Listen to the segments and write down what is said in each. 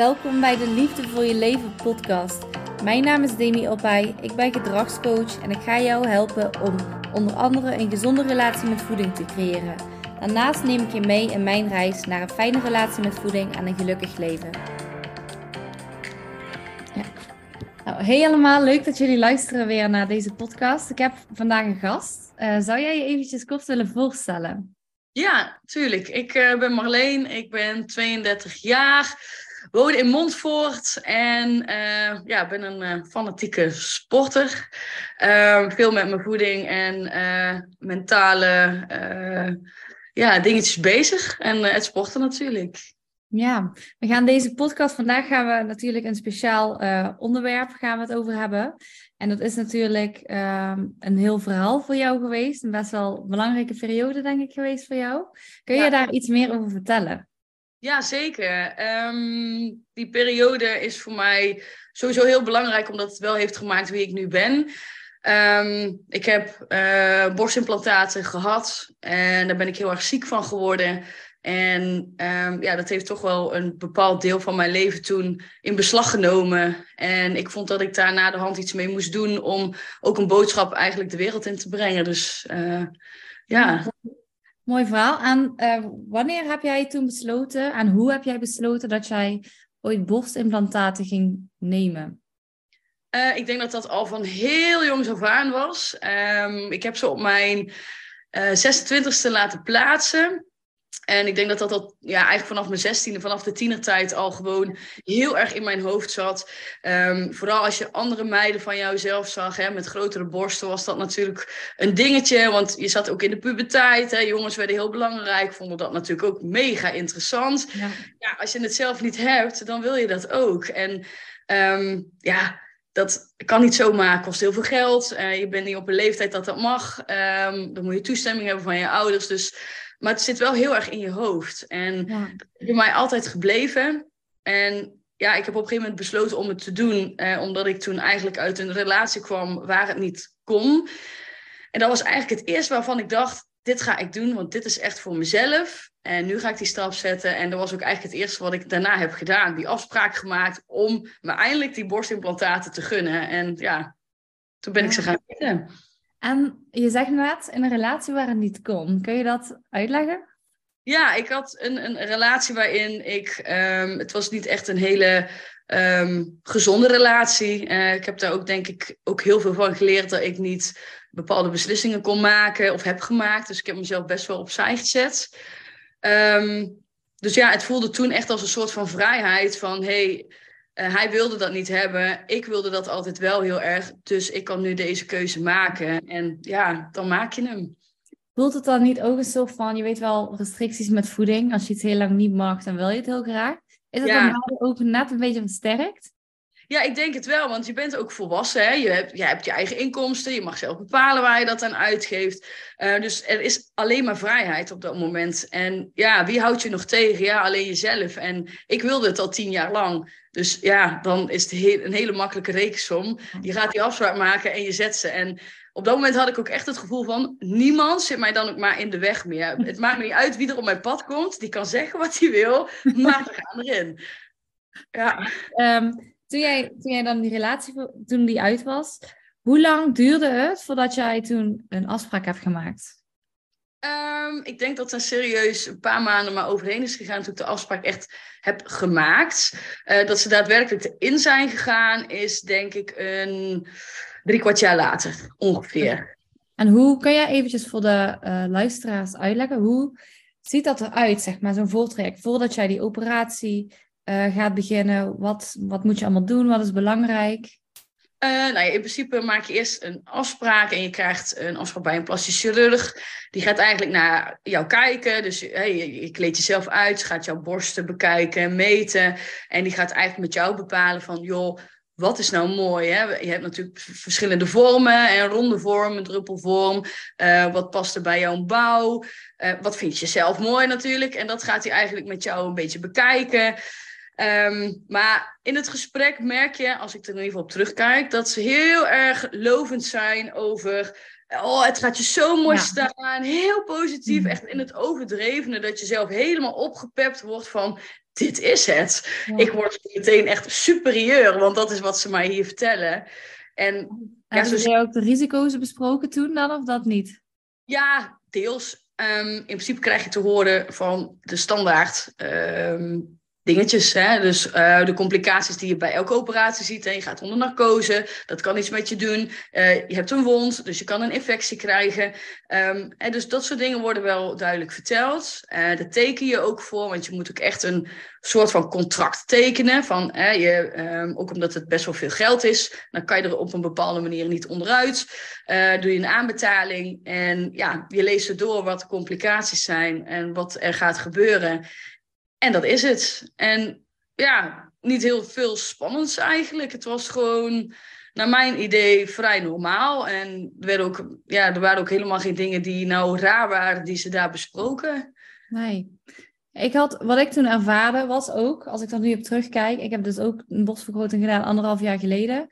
Welkom bij de Liefde voor je leven podcast. Mijn naam is Demi Opay, ik ben gedragscoach en ik ga jou helpen om onder andere een gezonde relatie met voeding te creëren. Daarnaast neem ik je mee in mijn reis naar een fijne relatie met voeding en een gelukkig leven. Ja. Nou, hey allemaal, leuk dat jullie luisteren weer naar deze podcast. Ik heb vandaag een gast. Uh, zou jij je eventjes kort willen voorstellen? Ja, tuurlijk. Ik uh, ben Marleen, ik ben 32 jaar woon in Montfort en uh, ja, ben een uh, fanatieke sporter. Uh, veel met mijn voeding en mentale ja, dingetjes bezig. En het sporten natuurlijk. Ja, we gaan deze podcast, vandaag gaan we natuurlijk een speciaal onderwerp gaan we het over hebben. En dat is natuurlijk ehm, een heel verhaal voor jou geweest. Een best wel belangrijke periode, denk ik, geweest voor jou. Kun je daar iets meer over vertellen? Ja, zeker. Um, die periode is voor mij sowieso heel belangrijk, omdat het wel heeft gemaakt wie ik nu ben. Um, ik heb uh, borstimplantaten gehad en daar ben ik heel erg ziek van geworden. En um, ja, dat heeft toch wel een bepaald deel van mijn leven toen in beslag genomen. En ik vond dat ik daar na de hand iets mee moest doen om ook een boodschap eigenlijk de wereld in te brengen. Dus uh, ja. Mooi verhaal. En uh, wanneer heb jij toen besloten en hoe heb jij besloten dat jij ooit borstimplantaten ging nemen? Uh, ik denk dat dat al van heel jongs af aan was. Um, ik heb ze op mijn uh, 26e laten plaatsen. En ik denk dat dat, ja, eigenlijk vanaf mijn zestiende, vanaf de tienertijd al gewoon heel erg in mijn hoofd zat. Um, vooral als je andere meiden van jouzelf zag, hè, met grotere borsten, was dat natuurlijk een dingetje. Want je zat ook in de puberteit. Hè, jongens werden heel belangrijk, vonden dat natuurlijk ook mega interessant. Ja. ja als je het zelf niet hebt, dan wil je dat ook. En um, ja, dat kan niet zomaar, kost heel veel geld. Uh, je bent niet op een leeftijd dat dat mag. Um, dan moet je toestemming hebben van je ouders. Dus maar het zit wel heel erg in je hoofd. En ja. dat is bij mij altijd gebleven. En ja, ik heb op een gegeven moment besloten om het te doen. Eh, omdat ik toen eigenlijk uit een relatie kwam waar het niet kon. En dat was eigenlijk het eerste waarvan ik dacht, dit ga ik doen, want dit is echt voor mezelf. En nu ga ik die stap zetten. En dat was ook eigenlijk het eerste wat ik daarna heb gedaan. Die afspraak gemaakt om me eindelijk die borstimplantaten te gunnen. En ja, toen ben ik ze gaan doen. En je zegt net in een relatie waar het niet kon. Kun je dat uitleggen? Ja, ik had een, een relatie waarin ik. Um, het was niet echt een hele um, gezonde relatie. Uh, ik heb daar ook, denk ik, ook heel veel van geleerd dat ik niet bepaalde beslissingen kon maken of heb gemaakt. Dus ik heb mezelf best wel opzij gezet. Um, dus ja, het voelde toen echt als een soort van vrijheid van hey, uh, hij wilde dat niet hebben. Ik wilde dat altijd wel heel erg. Dus ik kan nu deze keuze maken. En ja, dan maak je hem. Voelt het dan niet ook een soort van, je weet wel, restricties met voeding. Als je iets heel lang niet mag, dan wil je het heel graag. Is het ja. dan ook net een beetje versterkt? Ja, ik denk het wel, want je bent ook volwassen. Hè? Je, hebt, je hebt je eigen inkomsten, je mag zelf bepalen waar je dat aan uitgeeft. Uh, dus er is alleen maar vrijheid op dat moment. En ja, wie houdt je nog tegen? Ja, alleen jezelf. En ik wilde het al tien jaar lang. Dus ja, dan is het heel, een hele makkelijke rekensom. Je gaat die afspraak maken en je zet ze. En op dat moment had ik ook echt het gevoel van... niemand zit mij dan ook maar in de weg meer. Het maakt me niet uit wie er op mijn pad komt. Die kan zeggen wat hij wil, maar we gaan erin. Ja. Um, toen, jij, toen jij dan die relatie, toen die uit was... hoe lang duurde het voordat jij toen een afspraak hebt gemaakt? Um, ik denk dat er serieus een paar maanden maar overheen is gegaan toen ik de afspraak echt heb gemaakt. Uh, dat ze daadwerkelijk erin zijn gegaan is denk ik een drie kwart jaar later ongeveer. En hoe kan jij eventjes voor de uh, luisteraars uitleggen, hoe ziet dat eruit, zeg maar, zo'n voortraject? Voordat jij die operatie uh, gaat beginnen, wat, wat moet je allemaal doen, wat is belangrijk? Uh, nou ja, in principe maak je eerst een afspraak en je krijgt een afspraak bij een plastisch chirurg. Die gaat eigenlijk naar jou kijken. Dus hey, je, je kleedt jezelf uit, gaat jouw borsten bekijken, meten. En die gaat eigenlijk met jou bepalen van, joh, wat is nou mooi? Hè? Je hebt natuurlijk verschillende vormen, een ronde vorm, een druppelvorm. Uh, wat past er bij jouw bouw? Uh, wat vind je zelf mooi natuurlijk? En dat gaat hij eigenlijk met jou een beetje bekijken. Um, maar in het gesprek merk je, als ik er in ieder geval op terugkijk, dat ze heel erg lovend zijn over. Oh, het gaat je zo mooi ja. staan. Heel positief. Mm. Echt in het overdrevene. Dat je zelf helemaal opgepept wordt van. dit is het. Ik word meteen echt superieur, want dat is wat ze mij hier vertellen. En, ja, Hebben jij ook de risico's besproken toen dan, of dat niet? Ja, deels. Ehm, in principe krijg je te horen van de standaard ehm, dingetjes. Hè? Dus uh, de complicaties die je bij elke operatie ziet. Hè? Je gaat onder narcose, dat kan iets met je doen. Uh, je hebt een wond, dus je kan een infectie krijgen. En dus dat soort dingen worden wel duidelijk verteld. Uh, daar teken je ook voor, want je moet ook echt een soort van contract tekenen. Van, je, um, ook omdat het best wel veel geld is, dan kan je er op een bepaalde manier niet onderuit. doe je een aanbetaling en ja, je leest er door wat de complicaties zijn en wat er gaat gebeuren. En dat is het. En ja, niet heel veel spannends eigenlijk. Het was gewoon, naar mijn idee, vrij normaal. En er, ook, ja, er waren ook helemaal geen dingen die nou raar waren die ze daar besproken. Nee. Ik had, wat ik toen ervaarde was ook, als ik dan nu op terugkijk, ik heb dus ook een borstvergroting gedaan anderhalf jaar geleden.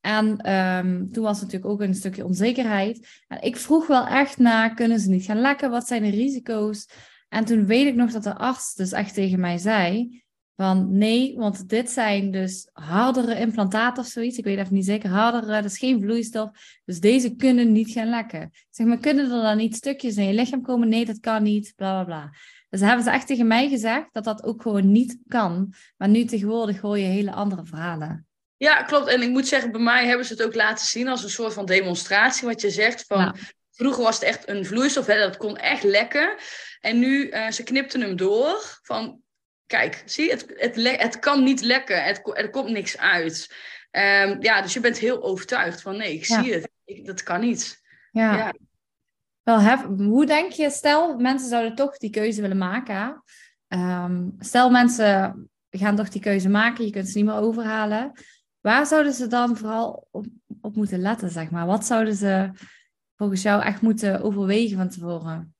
En um, toen was natuurlijk ook een stukje onzekerheid. En ik vroeg wel echt naar, kunnen ze niet gaan lekken? Wat zijn de risico's? En toen weet ik nog dat de arts dus echt tegen mij zei: van nee, want dit zijn dus hardere implantaten of zoiets. Ik weet even niet zeker, hardere, dat is geen vloeistof. Dus deze kunnen niet gaan lekken. Zeg maar, kunnen er dan niet stukjes in je lichaam komen? Nee, dat kan niet, bla bla bla. Dus hebben ze echt tegen mij gezegd dat dat ook gewoon niet kan. Maar nu tegenwoordig hoor je hele andere verhalen. Ja, klopt. En ik moet zeggen, bij mij hebben ze het ook laten zien als een soort van demonstratie. Wat je zegt van, vroeger was het echt een vloeistof, hè, dat kon echt lekken. En nu, uh, ze knipten hem door van, kijk, zie, het, het, het kan niet lekken, het, er komt niks uit. Um, ja, dus je bent heel overtuigd van, nee, ik zie het, ik, dat kan niet. Ja. ja. Wel, hef, hoe denk je, stel mensen zouden toch die keuze willen maken. Um, stel mensen gaan toch die keuze maken, je kunt ze niet meer overhalen. Waar zouden ze dan vooral op, op moeten letten, zeg maar? Wat zouden ze volgens jou echt moeten overwegen van tevoren?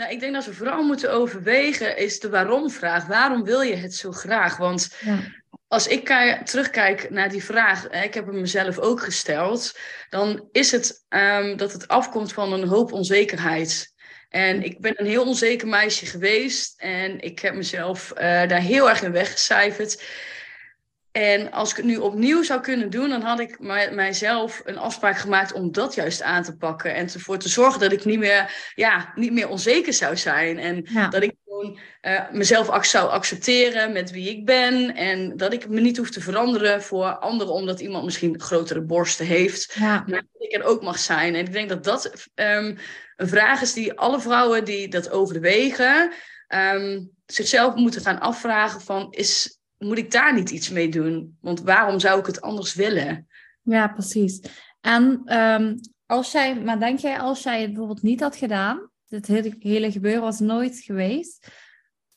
Nou, ik denk dat we vooral moeten overwegen is de waarom-vraag. Waarom wil je het zo graag? Want ja. als ik terugkijk naar die vraag, ik heb hem mezelf ook gesteld, dan is het um, dat het afkomt van een hoop onzekerheid. En ik ben een heel onzeker meisje geweest en ik heb mezelf uh, daar heel erg in weggecijferd. En als ik het nu opnieuw zou kunnen doen, dan had ik mij, mijzelf een afspraak gemaakt om dat juist aan te pakken. En ervoor te zorgen dat ik niet meer, ja, niet meer onzeker zou zijn. En dat ik gewoon uh, mezelf zou accepteren met wie ik ben. En dat ik me niet hoef te veranderen voor anderen, omdat iemand misschien grotere borsten heeft. Ja. Maar dat ik er ook mag zijn. En ik denk dat dat um, een vraag is die alle vrouwen die dat overwegen, um, zichzelf moeten gaan afvragen van is moet ik daar niet iets mee doen? Want waarom zou ik het anders willen? Ja, precies. En um, als jij, maar denk jij als jij het bijvoorbeeld niet had gedaan, dit hele, hele gebeuren was nooit geweest,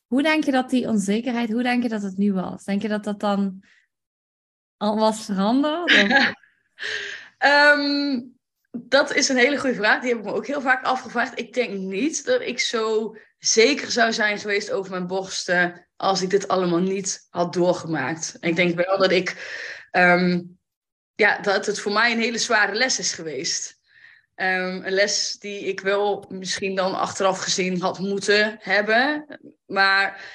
hoe denk je dat die onzekerheid, hoe denk je dat het nu was? Denk je dat dat dan al was veranderd? um, dat is een hele goede vraag. Die heb ik me ook heel vaak afgevraagd. Ik denk niet dat ik zo zeker zou zijn geweest over mijn borsten als ik dit allemaal niet had doorgemaakt. ik denk wel dat ik, um, ja, dat het voor mij een hele zware les is geweest. Um, een les die ik wel misschien dan achteraf gezien had moeten hebben. Maar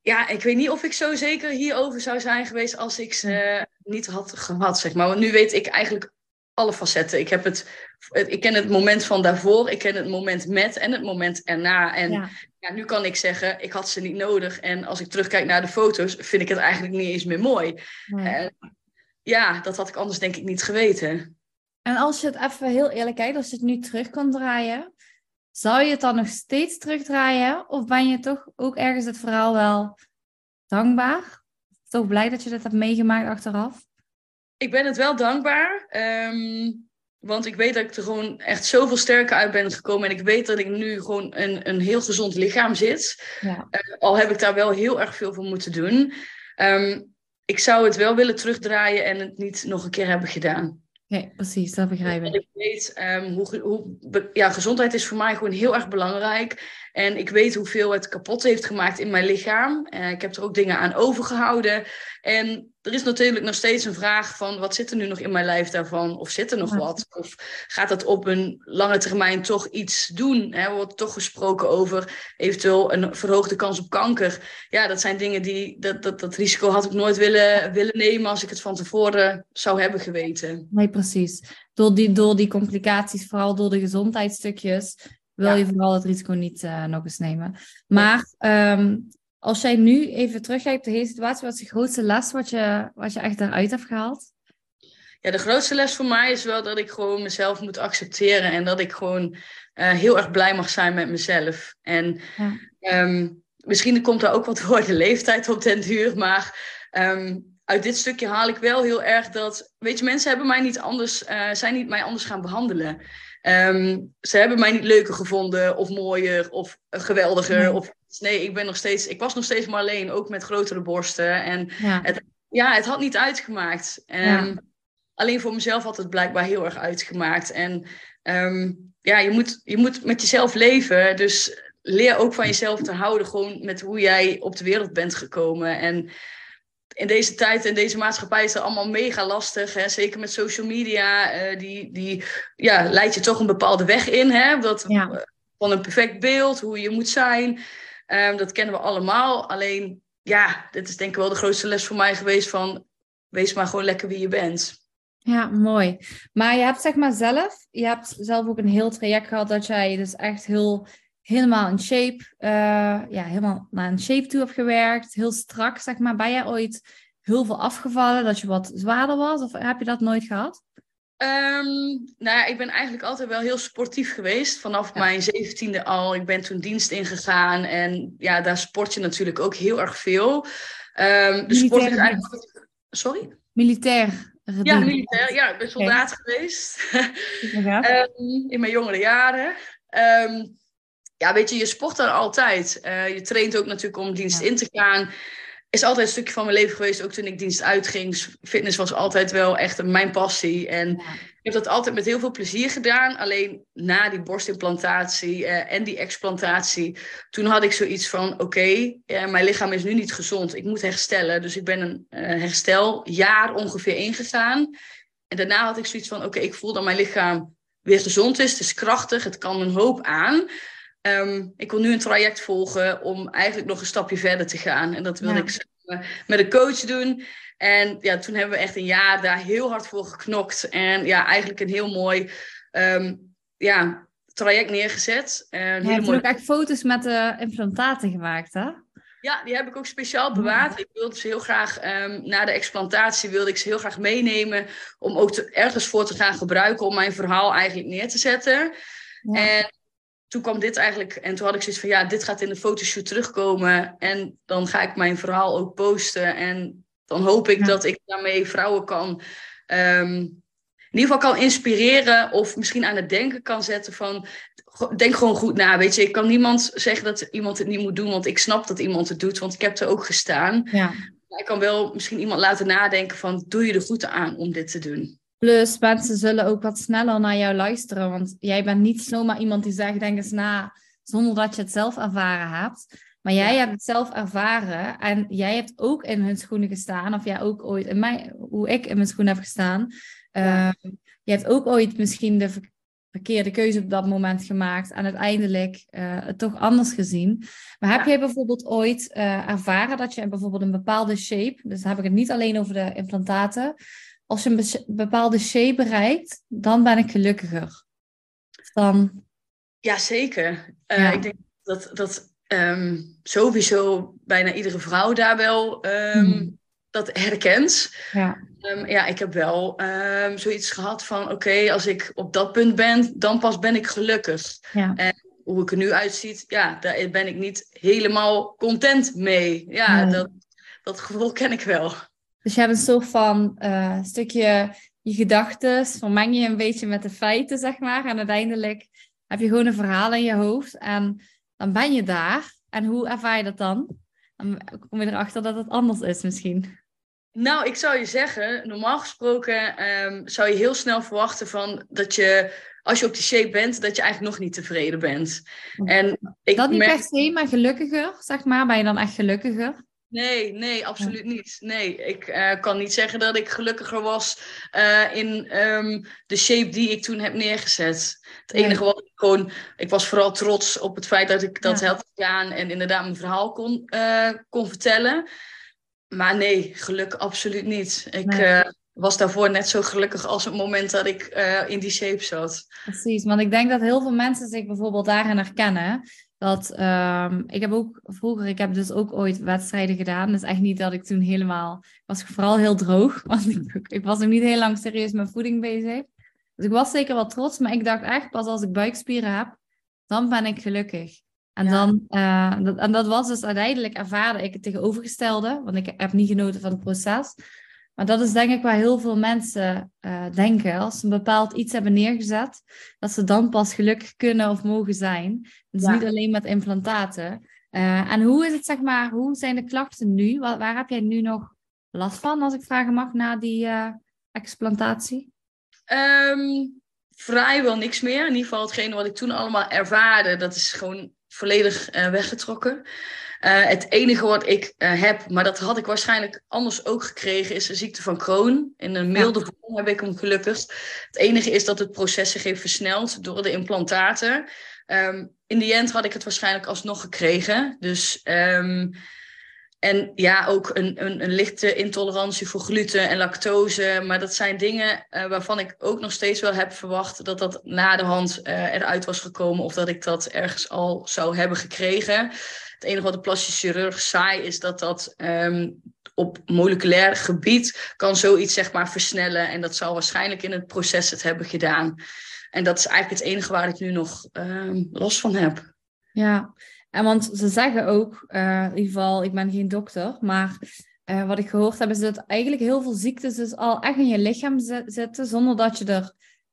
ja, ik weet niet of ik zo zeker hierover zou zijn geweest als ik ze niet had gehad, zeg maar. Want nu weet ik eigenlijk alle facetten. Ik, heb het, ik ken het moment van daarvoor, ik ken het moment met en het moment erna. En ja. nu kan ik zeggen, ik had ze niet nodig. En als ik terugkijk naar de foto's, vind ik het eigenlijk niet eens meer mooi. En, ja, dat had ik anders denk ik niet geweten. En als je het even heel eerlijk kijkt, als je het nu terug kan draaien, zou je het dan nog steeds terugdraaien? Of ben je toch ook ergens het verhaal wel dankbaar? Toch blij dat je dat hebt meegemaakt achteraf? Ik ben het wel dankbaar. Ehm, want ik weet dat ik er gewoon echt zoveel sterker uit ben gekomen. En ik weet dat ik nu gewoon een, een heel gezond lichaam zit. Ja. Uh, al heb ik daar wel heel erg veel voor moeten doen. Um, ik zou het wel willen terugdraaien en het niet nog een keer hebben gedaan. Nee, precies, dat begrijp ik. ik weet um, hoe, hoe, ja, gezondheid is voor mij gewoon heel erg belangrijk. En ik weet hoeveel het kapot heeft gemaakt in mijn lichaam. Uh, ik heb er ook dingen aan overgehouden. En er is natuurlijk nog steeds een vraag van wat zit er nu nog in mijn lijf daarvan? Of zit er nog wat? Of gaat dat op een lange termijn toch iets doen? Er wordt toch gesproken over eventueel een verhoogde kans op kanker. Ja, dat zijn dingen die, dat, dat, dat risico had ik nooit willen, willen nemen als ik het van tevoren zou hebben geweten. Nee, precies. Door die, door die complicaties, vooral door de gezondheidsstukjes, wil je vooral het risico niet uh, nog eens nemen. Maar ehm, als jij nu even terugkijkt op de hele situatie, wat is de grootste les wat je, wat je echt eruit hebt gehaald? Ja, de grootste les voor mij is wel dat ik gewoon mezelf moet accepteren en dat ik gewoon uh, heel erg blij mag zijn met mezelf. En ja. um, misschien komt er ook wat door de leeftijd op den duur, maar um, uit dit stukje haal ik wel heel erg dat, weet je, mensen hebben mij niet anders, uh, zijn niet mij anders gaan behandelen. Um, ze hebben mij niet leuker gevonden of mooier of geweldiger. Nee. Of, nee, ik ben nog steeds, ik was nog steeds maar alleen, ook met grotere borsten. En ja, het, ja, het had niet uitgemaakt. Um, ja. Alleen voor mezelf had het blijkbaar heel erg uitgemaakt. En um, ja, je moet, je moet met jezelf leven. Dus leer ook van jezelf te houden, gewoon met hoe jij op de wereld bent gekomen. En in deze tijd en deze maatschappij is het allemaal mega lastig. Hè? Zeker met social media. Uh, die, die ja, leidt je toch een bepaalde weg in. Hè? Dat, ja. Van een perfect beeld, hoe je moet zijn. Um, dat kennen we allemaal. Alleen, ja, dit is denk ik wel de grootste les voor mij geweest van... Wees maar gewoon lekker wie je bent. Ja, mooi. Maar je hebt zeg maar zelf... Je hebt zelf ook een heel traject gehad dat jij dus echt heel helemaal in shape, uh, ja, helemaal naar een shape toe heb gewerkt, heel strak, zeg maar. Ben jij ooit heel veel afgevallen, dat je wat zwaarder was? Of heb je dat nooit gehad? Um, nou ja, ik ben eigenlijk altijd wel heel sportief geweest. Vanaf ja. mijn zeventiende al. Ik ben toen dienst ingegaan. En ja, daar sport je natuurlijk ook heel erg veel. Um, de sport is eigenlijk... Sorry? Militair. Ja, militair. Ja, ik ben soldaat okay. geweest. um, in mijn jongere jaren. Um, ja, weet je, je sport dan altijd. Uh, je traint ook natuurlijk om dienst ja. in te gaan. Is altijd een stukje van mijn leven geweest, ook toen ik dienst uitging. Fitness was altijd wel echt mijn passie. En ja. ik heb dat altijd met heel veel plezier gedaan. Alleen na die borstimplantatie uh, en die explantatie, toen had ik zoiets van: oké, okay, uh, mijn lichaam is nu niet gezond. Ik moet herstellen. Dus ik ben een hersteljaar ongeveer ingegaan. En daarna had ik zoiets van: oké, okay, ik voel dat mijn lichaam weer gezond is. Het is krachtig, het kan een hoop aan. Um, ik wil nu een traject volgen om eigenlijk nog een stapje verder te gaan. En dat wil ja. ik met een coach doen. En ja, toen hebben we echt een jaar daar heel hard voor geknokt. En ja, eigenlijk een heel mooi um, ja, traject neergezet. En je hebt ook echt foto's met de implantaten gemaakt, hè? Ja, die heb ik ook speciaal bewaard. Ik wilde ze heel graag, um, na de explantatie wilde ik ze heel graag meenemen. Om ook te, ergens voor te gaan gebruiken om mijn verhaal eigenlijk neer te zetten. Ja. En toen kwam dit eigenlijk, en toen had ik zoiets van, ja, dit gaat in de fotoshoot terugkomen. En dan ga ik mijn verhaal ook posten. En dan hoop ik ja. dat ik daarmee vrouwen kan, um, in ieder geval kan inspireren. Of misschien aan het denken kan zetten van, denk gewoon goed na. Weet je, ik kan niemand zeggen dat iemand het niet moet doen, want ik snap dat iemand het doet, want ik heb er ook gestaan. Ja. Maar ik kan wel misschien iemand laten nadenken van, doe je er goed aan om dit te doen? Plus, mensen zullen ook wat sneller naar jou luisteren. Want jij bent niet zomaar iemand die zegt, denk eens na, zonder dat je het zelf ervaren hebt. Maar jij ja. hebt het zelf ervaren. En jij hebt ook in hun schoenen gestaan. Of jij ook ooit in mij, hoe ik in mijn schoenen heb gestaan. Ja. Uh, je hebt ook ooit misschien de verkeerde keuze op dat moment gemaakt. En uiteindelijk uh, het toch anders gezien. Maar heb ja. jij bijvoorbeeld ooit uh, ervaren dat je bijvoorbeeld een bepaalde shape. Dus dan heb ik het niet alleen over de implantaten als je een bepaalde shape bereikt, dan ben ik gelukkiger. Dan... Ja, zeker. Uh, ja. Ik denk dat, dat um, sowieso bijna iedere vrouw daar wel um, hmm. dat herkent. Ja. Um, ja, ik heb wel zoiets gehad van: oké, okay, als ik op dat punt ben, dan pas ben ik gelukkig. Ja. En hoe ik er nu uitziet, ja, daar ben ik niet helemaal content mee. Ja, nee. dat, dat gevoel ken ik wel. Dus je hebt een soort van uh, stukje je gedachten, vermeng je een beetje met de feiten, zeg maar. En uiteindelijk heb je gewoon een verhaal in je hoofd en dan ben je daar. En hoe ervaar je dat dan? Dan kom je erachter dat het anders is misschien. Nou, ik zou je zeggen, normaal gesproken um, zou je heel snel verwachten van dat je, als je op die shape bent, dat je eigenlijk nog niet tevreden bent. En ik dat niet merk... per se, maar gelukkiger, zeg maar. Ben je dan echt gelukkiger? Nee, nee, absoluut niet. Nee, ik uh, kan niet zeggen dat ik gelukkiger was uh, in um, de shape die ik toen heb neergezet. Het enige wat ik gewoon, ik was vooral trots op het feit dat ik dat ja. had gedaan en inderdaad mijn verhaal kon, uh, kon vertellen. Maar nee, geluk absoluut niet. Ik nee. was daarvoor net zo gelukkig als het moment dat ik in die shape zat. Precies, want ik denk dat heel veel mensen zich bijvoorbeeld daarin herkennen. Dat um, ik heb ook vroeger, ik heb dus ook ooit wedstrijden gedaan. Dus echt niet dat ik toen helemaal, ik was vooral heel droog. Want ik, ik was nog niet heel lang serieus met voeding bezig. Dus ik was zeker wel trots, maar ik dacht echt pas als ik buikspieren heb, dan ben ik gelukkig. En, ja. dan, uh, dat, en dat was dus uiteindelijk ervaarde ik het tegenovergestelde, want ik heb niet genoten van het proces. Maar dat is denk ik waar heel veel mensen uh, denken. Als ze een bepaald iets hebben neergezet, dat ze dan pas gelukkig kunnen of mogen zijn. Dus ja. niet alleen met implantaten. Uh, en hoe is het, zeg maar, hoe zijn de klachten nu? Waar, waar, heb jij nu nog last van, als ik vragen mag, na die uh, explantatie? Um, vrijwel niks meer. In ieder geval hetgene wat ik toen allemaal ervaarde, dat is gewoon volledig weggetrokken. Uh, het enige wat ik uh, heb, maar dat had ik waarschijnlijk anders ook gekregen, is de ziekte van Crohn. In een milde ja. vorm heb ik hem gelukkig. Het enige is dat het proces zich heeft versneld door de implantaten. Um, in die end had ik het waarschijnlijk alsnog gekregen. Dus, um, en ja, ook een, een, een, lichte intolerantie voor gluten en lactose. Maar dat zijn dingen uh, waarvan ik ook nog steeds wel heb verwacht dat dat na de hand eruit was gekomen. Of dat ik dat ergens al zou hebben gekregen. Het enige wat de plastische chirurg zei is dat dat um, op moleculair gebied kan zoiets zeg maar versnellen. En dat zal waarschijnlijk in het proces het hebben gedaan. En dat is eigenlijk het enige waar ik nu nog um, last van heb. Ja, en want ze zeggen ook, uh, in ieder geval, ik ben geen dokter, maar uh, wat ik gehoord heb is dat eigenlijk heel veel ziektes dus al echt in je lichaam zitten, zonder dat je er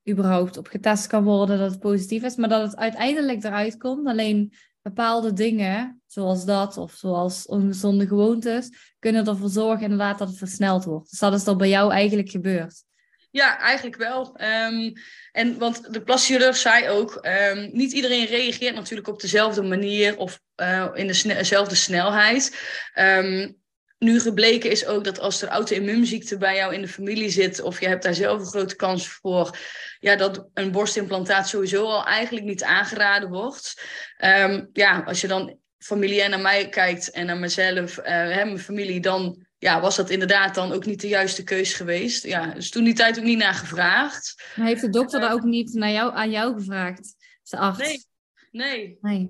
überhaupt op getest kan worden dat het positief is, maar dat het uiteindelijk eruit komt. Alleen bepaalde dingen, zoals dat of zoals ongezonde gewoontes, kunnen ervoor zorgen inderdaad dat het versneld wordt. Dus dat is dan bij jou eigenlijk gebeurd. Ja, eigenlijk wel. Um, en want de plaschirurg zei ook, um, niet iedereen reageert natuurlijk op dezelfde manier of uh, in dezelfde snelheid. Um, nu gebleken is ook dat als er auto-immuunziekte bij jou in de familie zit, of je hebt daar zelf een grote kans voor, ja, dat een borstimplantaat sowieso al eigenlijk niet aangeraden wordt. Um, ja, als je dan familie naar mij kijkt en naar mezelf, uh, hè, mijn familie, dan ja, was dat inderdaad dan ook niet de juiste keus geweest. Ja, dus toen die tijd ook niet naar gevraagd. Maar heeft de dokter uh, daar ook niet naar jou, aan jou gevraagd? De arts? Nee, nee. nee.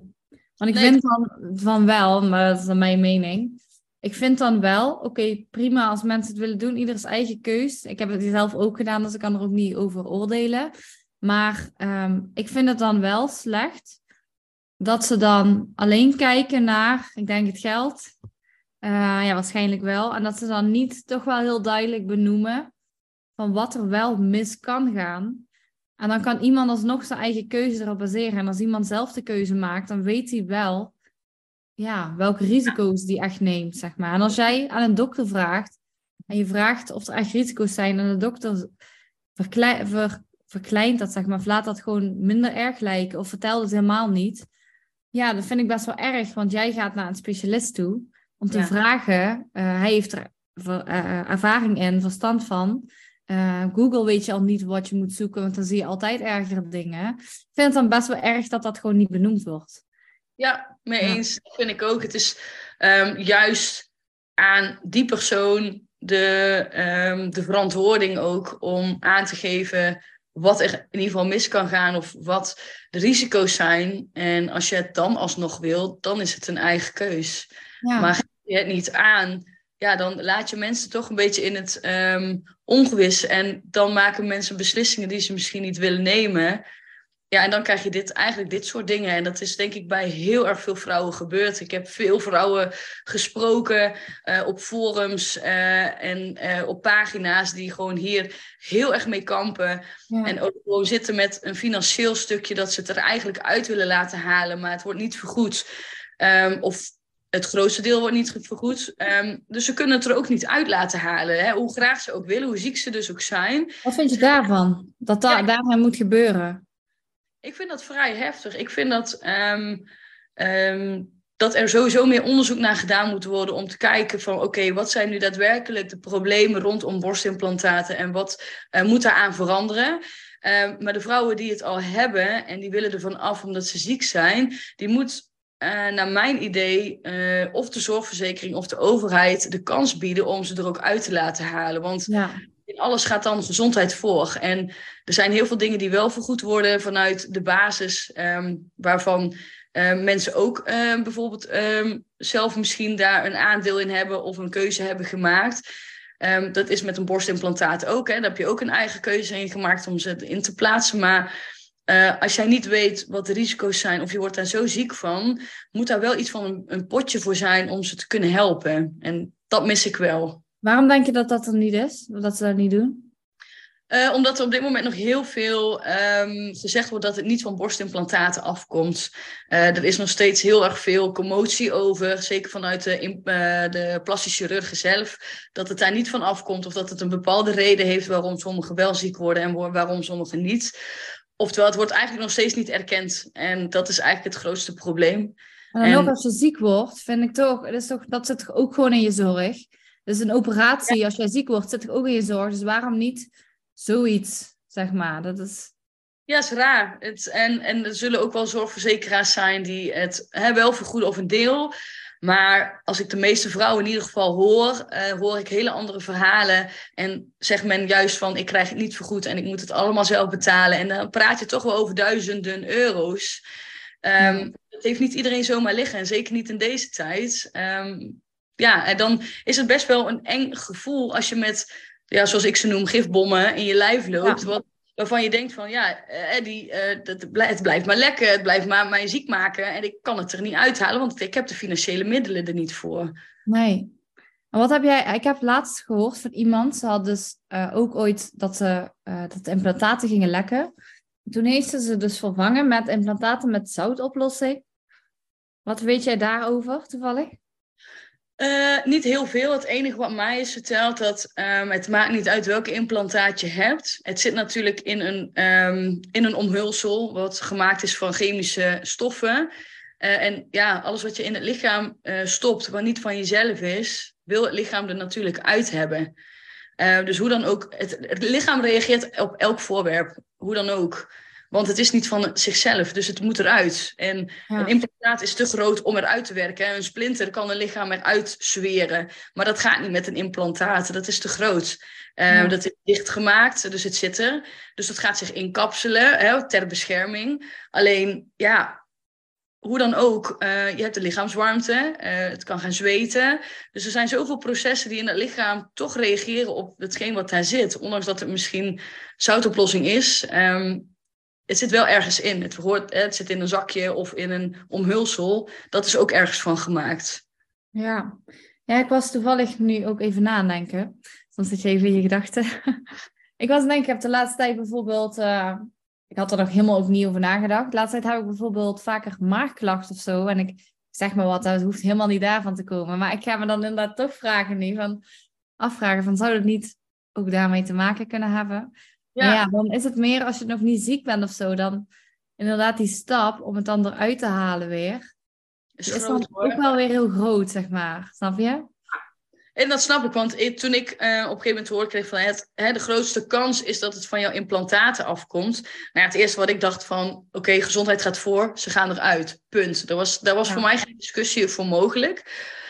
Want ik nee. vind van, van wel, maar dat is mijn mening ik vind dan wel, oké, prima als mensen het willen doen, ieders eigen keus. Ik heb het zelf ook gedaan, dus ik kan er ook niet over oordelen. Maar um, ik vind het dan wel slecht dat ze dan alleen kijken naar, ik denk het geld. Uh, ja, waarschijnlijk wel. En dat ze dan niet toch wel heel duidelijk benoemen van wat er wel mis kan gaan. En dan kan iemand alsnog zijn eigen keuze erop baseren. En als iemand zelf de keuze maakt, dan weet hij wel ja, welke risico's die echt neemt, zeg maar. En als jij aan een dokter vraagt en je vraagt of er echt risico's zijn en de dokter verklei ver verkleint dat, zeg maar, of laat dat gewoon minder erg lijken of vertelt het helemaal niet. Ja, dat vind ik best wel erg, want jij gaat naar een specialist toe om te ja. vragen. Uh, hij heeft er ver, uh, ervaring in, verstand van. Uh, Google weet je al niet wat je moet zoeken, want dan zie je altijd ergere dingen. Ik vind het dan best wel erg dat dat gewoon niet benoemd wordt. Ja, mee eens. Ja. Dat vind ik ook. Het is um, juist aan die persoon de, um, de verantwoording ook om aan te geven wat er in ieder geval mis kan gaan of wat de risico's zijn. En als je het dan alsnog wilt, dan is het een eigen keus. Ja. Maar geef je het niet aan, ja, dan laat je mensen toch een beetje in het um, ongewis. En dan maken mensen beslissingen die ze misschien niet willen nemen. Ja, en dan krijg je dit, eigenlijk dit soort dingen. En dat is denk ik bij heel erg veel vrouwen gebeurd. Ik heb veel vrouwen gesproken uh, op forums uh, en uh, op pagina's die gewoon hier heel erg mee kampen. Ja. En ook gewoon zitten met een financieel stukje dat ze het er eigenlijk uit willen laten halen, maar het wordt niet vergoed. Um, of het grootste deel wordt niet vergoed. Um, dus ze kunnen het er ook niet uit laten halen. Hè? Hoe graag ze ook willen, hoe ziek ze dus ook zijn. Wat vind je daarvan? Dat da ja. daarmee moet gebeuren? Ik vind dat vrij heftig. Ik vind dat um, um, dat er sowieso meer onderzoek naar gedaan moet worden om te kijken van oké, wat zijn nu daadwerkelijk de problemen rondom borstimplantaten en wat uh, moet daaraan veranderen. Uh, maar de vrouwen die het al hebben en die willen ervan af omdat ze ziek zijn, die moet uh, naar mijn idee of de zorgverzekering of de overheid de kans bieden om ze er ook uit te laten halen. Want ja. Alles gaat dan gezondheid voor. En er zijn heel veel dingen die wel vergoed worden vanuit de basis, um, waarvan uh, mensen ook uh, bijvoorbeeld zelf misschien daar een aandeel in hebben of een keuze hebben gemaakt. Dat is met een borstimplantaat ook. Hè. Daar heb je ook een eigen keuze in gemaakt om ze in te plaatsen. Maar uh, als jij niet weet wat de risico's zijn of je wordt daar zo ziek van, moet daar wel iets van een potje voor zijn om ze te kunnen helpen. En dat mis ik wel. Waarom denk je dat dat er niet is? Dat ze dat niet doen? Uh, omdat er op dit moment nog heel veel um, gezegd wordt dat het niet van borstimplantaten afkomt. Uh, er is nog steeds heel erg veel commotie over, zeker vanuit de, uh, de plastische chirurgen zelf, dat het daar niet van afkomt of dat het een bepaalde reden heeft waarom sommigen wel ziek worden en waarom sommigen niet. Oftewel, het wordt eigenlijk nog steeds niet erkend. En dat is eigenlijk het grootste probleem. En dan ook als je ziek wordt, vind ik toch, dat, is toch, dat zit ook gewoon in je zorg. Dus een operatie, als jij ziek wordt, zit toch ook in je zorg. Dus waarom niet zoiets, zeg maar. Dat is... Ja, is raar. Het, en, en er zullen ook wel zorgverzekeraars zijn die het hè, wel vergoeden of een deel. Maar als ik de meeste vrouwen in ieder geval hoor, uh, hoor ik hele andere verhalen. En zegt men juist van, ik krijg het niet vergoed en ik moet het allemaal zelf betalen. En dan praat je toch wel over duizenden euro's. Um, ja. Dat heeft niet iedereen zomaar liggen. En zeker niet in deze tijd. Um, ja, en dan is het best wel een eng gevoel als je met ja, zoals ik ze noem, gifbommen in je lijf loopt. Wat, waarvan je denkt van ja, Eddie, uh, dat, het blijft maar lekker, het blijft maar mij ziek maken. En ik kan het er niet uithalen, want ik heb de financiële middelen er niet voor. Nee. En wat heb jij, ik heb laatst gehoord van iemand, ze had dus uh, ook ooit dat, ze, uh, dat de implantaten gingen lekken. Toen heeft ze ze dus vervangen met implantaten met zoutoplossing. Wat weet jij daarover toevallig? Uh, niet heel veel. Het enige wat mij is verteld, dat um, het maakt niet uit welke implantaat je hebt. Het zit natuurlijk in een, um, in een omhulsel, wat gemaakt is van chemische stoffen. Uh, en ja, alles wat je in het lichaam uh, stopt, wat niet van jezelf is, wil het lichaam er natuurlijk uit hebben. dus hoe dan ook, het lichaam reageert op elk voorwerp, hoe dan ook. Want het is niet van zichzelf, dus het moet eruit. En ja. een implantaat is te groot om eruit te werken. Een splinter kan een lichaam eruit zweren. Maar dat gaat niet met een implantaat, dat is te groot. Uh, ja. Dat is dichtgemaakt, dus het zit er. Dus dat gaat zich inkapselen hè, ter bescherming. Alleen, ja, hoe dan ook, uh, je hebt de lichaamswarmte, uh, het kan gaan zweten. Dus er zijn zoveel processen die in het lichaam toch reageren op hetgeen wat daar zit. Ondanks dat het misschien zoutoplossing is. Um, het zit wel ergens in. Het, hoort, het zit in een zakje of in een omhulsel. Dat is ook ergens van gemaakt. Ja, ja ik was toevallig nu ook even nadenken. Soms zit je even in je gedachten. ik was denk ik, heb de laatste tijd bijvoorbeeld... Uh, ik had er nog helemaal ook niet over nagedacht. De laatste tijd heb ik bijvoorbeeld vaker maagklachten of zo. En ik zeg maar wat, dat hoeft helemaal niet daarvan te komen. Maar ik ga me dan inderdaad toch vragen nu van... Afvragen van, zou dat niet ook daarmee te maken kunnen hebben? Ja. ja, dan is het meer als je nog niet ziek bent of zo, dan inderdaad die stap om het dan eruit te halen weer. Is, is dan ook wel weer heel groot, zeg maar. Snap je? En dat snap ik, want toen ik uh, op een gegeven moment hoorde kreeg van het, hè, de grootste kans is dat het van jouw implantaten afkomt. Nou ja, het eerste wat ik dacht van, oké, okay, gezondheid gaat voor, ze gaan eruit, punt. Daar was, daar was ja. voor mij geen discussie voor mogelijk.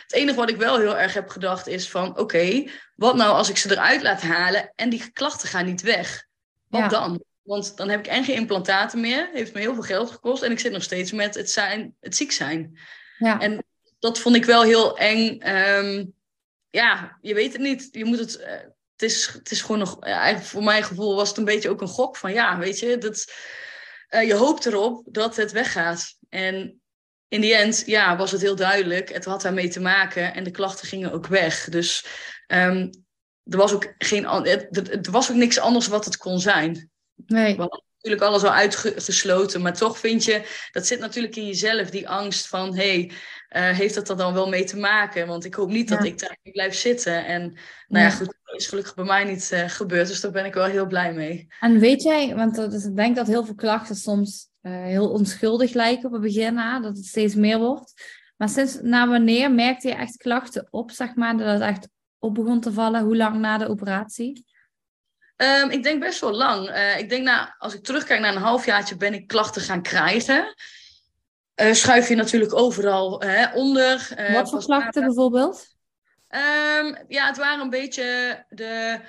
Het enige wat ik wel heel erg heb gedacht is van, oké, okay, wat nou als ik ze eruit laat halen en die klachten gaan niet weg? Wat ja. dan? Want dan heb ik en geen implantaten meer. Heeft me heel veel geld gekost. En ik zit nog steeds met het, zijn, het ziek zijn. Ja. En dat vond ik wel heel eng. Um, ja, je weet het niet. Je moet het. Uh, het, is, het is gewoon nog. Uh, voor mijn gevoel was het een beetje ook een gok van ja, weet je, dat, uh, je hoopt erop dat het weggaat. En in die end, ja, was het heel duidelijk. Het had daarmee te maken en de klachten gingen ook weg. Dus um, er was ook geen, er, was ook niks anders wat het kon zijn. Nee. We hadden natuurlijk alles al uitgesloten, maar toch vind je, dat zit natuurlijk in jezelf, die angst van, hey, uh, heeft dat er dan wel mee te maken? Want ik hoop niet ja. dat ik daar blijf zitten. En nou ja, ja goed, dat is gelukkig bij mij niet uh, gebeurd, dus daar ben ik wel heel blij mee. En weet jij, want dus ik denk dat heel veel klachten soms uh, heel onschuldig lijken op het begin, na, dat het steeds meer wordt. Maar sinds na wanneer merkte je echt klachten op, zeg maar, dat het echt op begon te vallen? Hoe lang na de operatie? Um, ik denk best wel lang. Uh, ik denk, nou, als ik terugkijk naar een halfjaartje, ben ik klachten gaan krijgen. Uh, schuif je natuurlijk overal hè, onder. Uh, Wat voor klachten bijvoorbeeld? Um, ja, het waren een beetje de.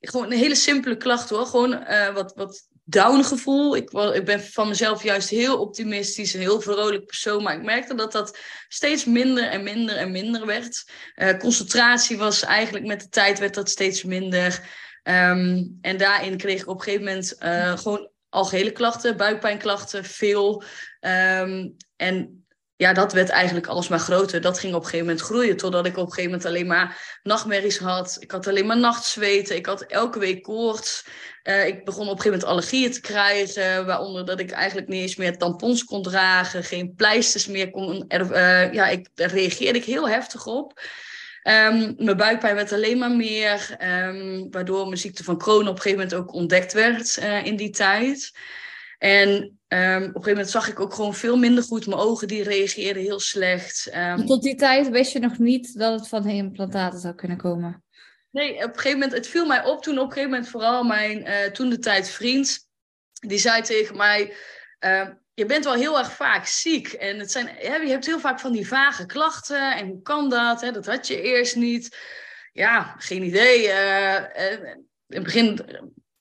Gewoon een hele simpele klacht hoor. Gewoon wat, wat down gevoel. Ik, ik ben van mezelf juist heel optimistisch, een heel vrolijk persoon. Maar ik merkte dat dat steeds minder en minder en minder werd. concentratie was eigenlijk met de tijd werd dat steeds minder. Um, en daarin kreeg ik op een gegeven moment uh, gewoon algehele klachten, buikpijnklachten, veel. Um, en ja, dat werd eigenlijk alsmaar groter. Dat ging op een gegeven moment groeien, totdat ik op een gegeven moment alleen maar nachtmerries had. Ik had alleen maar nachtzweten. Ik had elke week koorts. Uh, ik begon op een gegeven moment allergieën te krijgen, waaronder dat ik eigenlijk niet eens meer tampons kon dragen, geen pleisters meer kon. Uh, ja, ik, daar reageerde ik heel heftig op. Um, mijn buikpijn werd alleen maar meer, um, waardoor mijn ziekte van Crohn op een gegeven moment ook ontdekt werd in die tijd. En um, op een gegeven moment zag ik ook gewoon veel minder goed. Mijn ogen die reageerden heel slecht. Tot die tijd wist je nog niet dat het van de implantaten zou kunnen komen? Nee, op een gegeven moment, het viel mij op toen op een gegeven moment vooral mijn uh, toen de tijd vriend, die zei tegen mij, je bent wel heel erg vaak ziek. En het zijn, je hebt heel vaak van die vage klachten. En hoe kan dat? Dat had je eerst niet. Ja, geen idee. Uh, in het begin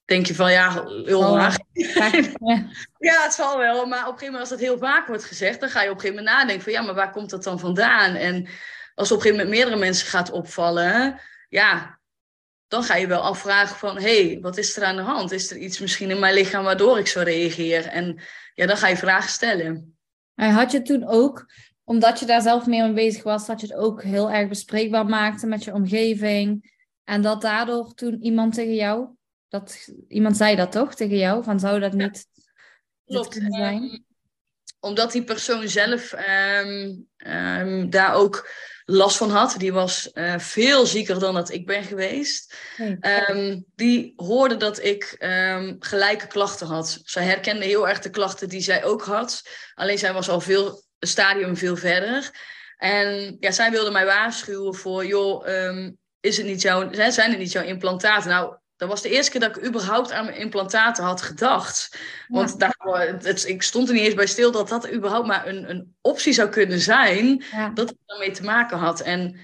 denk je van ja, heel vaag. ja. het zal wel. Maar op een gegeven moment als dat heel vaak wordt gezegd, dan ga je op een gegeven moment nadenken van ja, maar waar komt dat dan vandaan? En als op een gegeven moment meerdere mensen gaat opvallen, ja, dan ga je wel afvragen van hé, hey, wat is er aan de hand? Is er iets misschien in mijn lichaam waardoor ik zo reageer? En ja, dan ga je vragen stellen. En had je toen ook, omdat je daar zelf mee mee bezig was, dat je het ook heel erg bespreekbaar maakte met je omgeving? En dat daardoor toen iemand tegen jou, dat, iemand zei dat toch tegen jou, van zou dat niet Klopt. kunnen zijn? Um, omdat die persoon zelf um, um, daar ook last van had. Die was uh, veel zieker dan dat ik ben geweest. Um, die hoorde dat ik um, gelijke klachten had. Zij herkende heel erg de klachten die zij ook had. Alleen zij was al veel, stadium veel verder. En ja, zij wilde mij waarschuwen voor, joh, um, is het niet jouw, zijn het niet jouw implantaten? Nou, dat was de eerste keer dat ik überhaupt aan mijn implantaten had gedacht. Want daar, het, ik stond er niet eens bij stil dat dat überhaupt maar een, een optie zou kunnen zijn. Dat het daarmee te maken had. En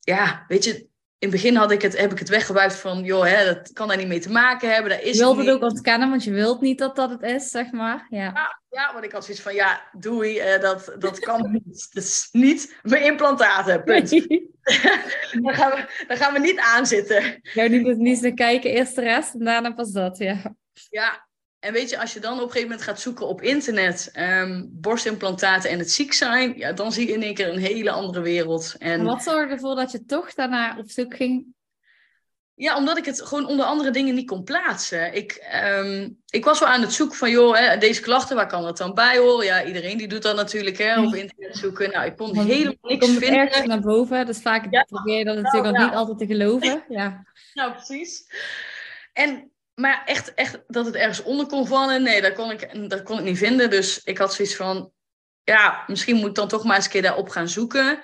ja, weet je, in het begin had ik het, heb ik het weggewuifd van, joh, hè, dat kan daar niet mee te maken hebben. Dat is je wilt het, ook ontkennen, want je wilt niet dat dat het is, zeg maar. Ja, ja, ja want ik had zoiets van, ja, doei, uh, dat, dat kan niet. Dat is niet mijn implantaten, punt. dan, gaan we, dan gaan we niet aanzitten. Ja, niet, niet te kijken, eerst de rest en daarna pas dat, ja. Ja, en weet je, als je dan op een gegeven moment gaat zoeken op internet, um, borstimplantaten en het ziek zijn, ja, dan zie je in één keer een hele andere wereld. En wat zorgde ervoor dat je toch daarna op zoek ging? Ja, omdat ik het gewoon onder andere dingen niet kon plaatsen. Ik, um, ik was wel aan het zoeken van, joh, hè, deze klachten, waar kan dat dan bij horen? Ja, iedereen die doet dat natuurlijk, hè, op internet zoeken. Nou, ik kon helemaal niks komt vinden. ergens naar boven, dus vaak ja, probeer je dat natuurlijk nou, niet altijd te geloven. Ja, nou precies. En maar echt, echt dat het ergens onder kon vallen, nee, dat kon, ik, dat kon ik niet vinden. Dus ik had zoiets van, ja, misschien moet ik dan toch maar eens een keer daarop gaan zoeken.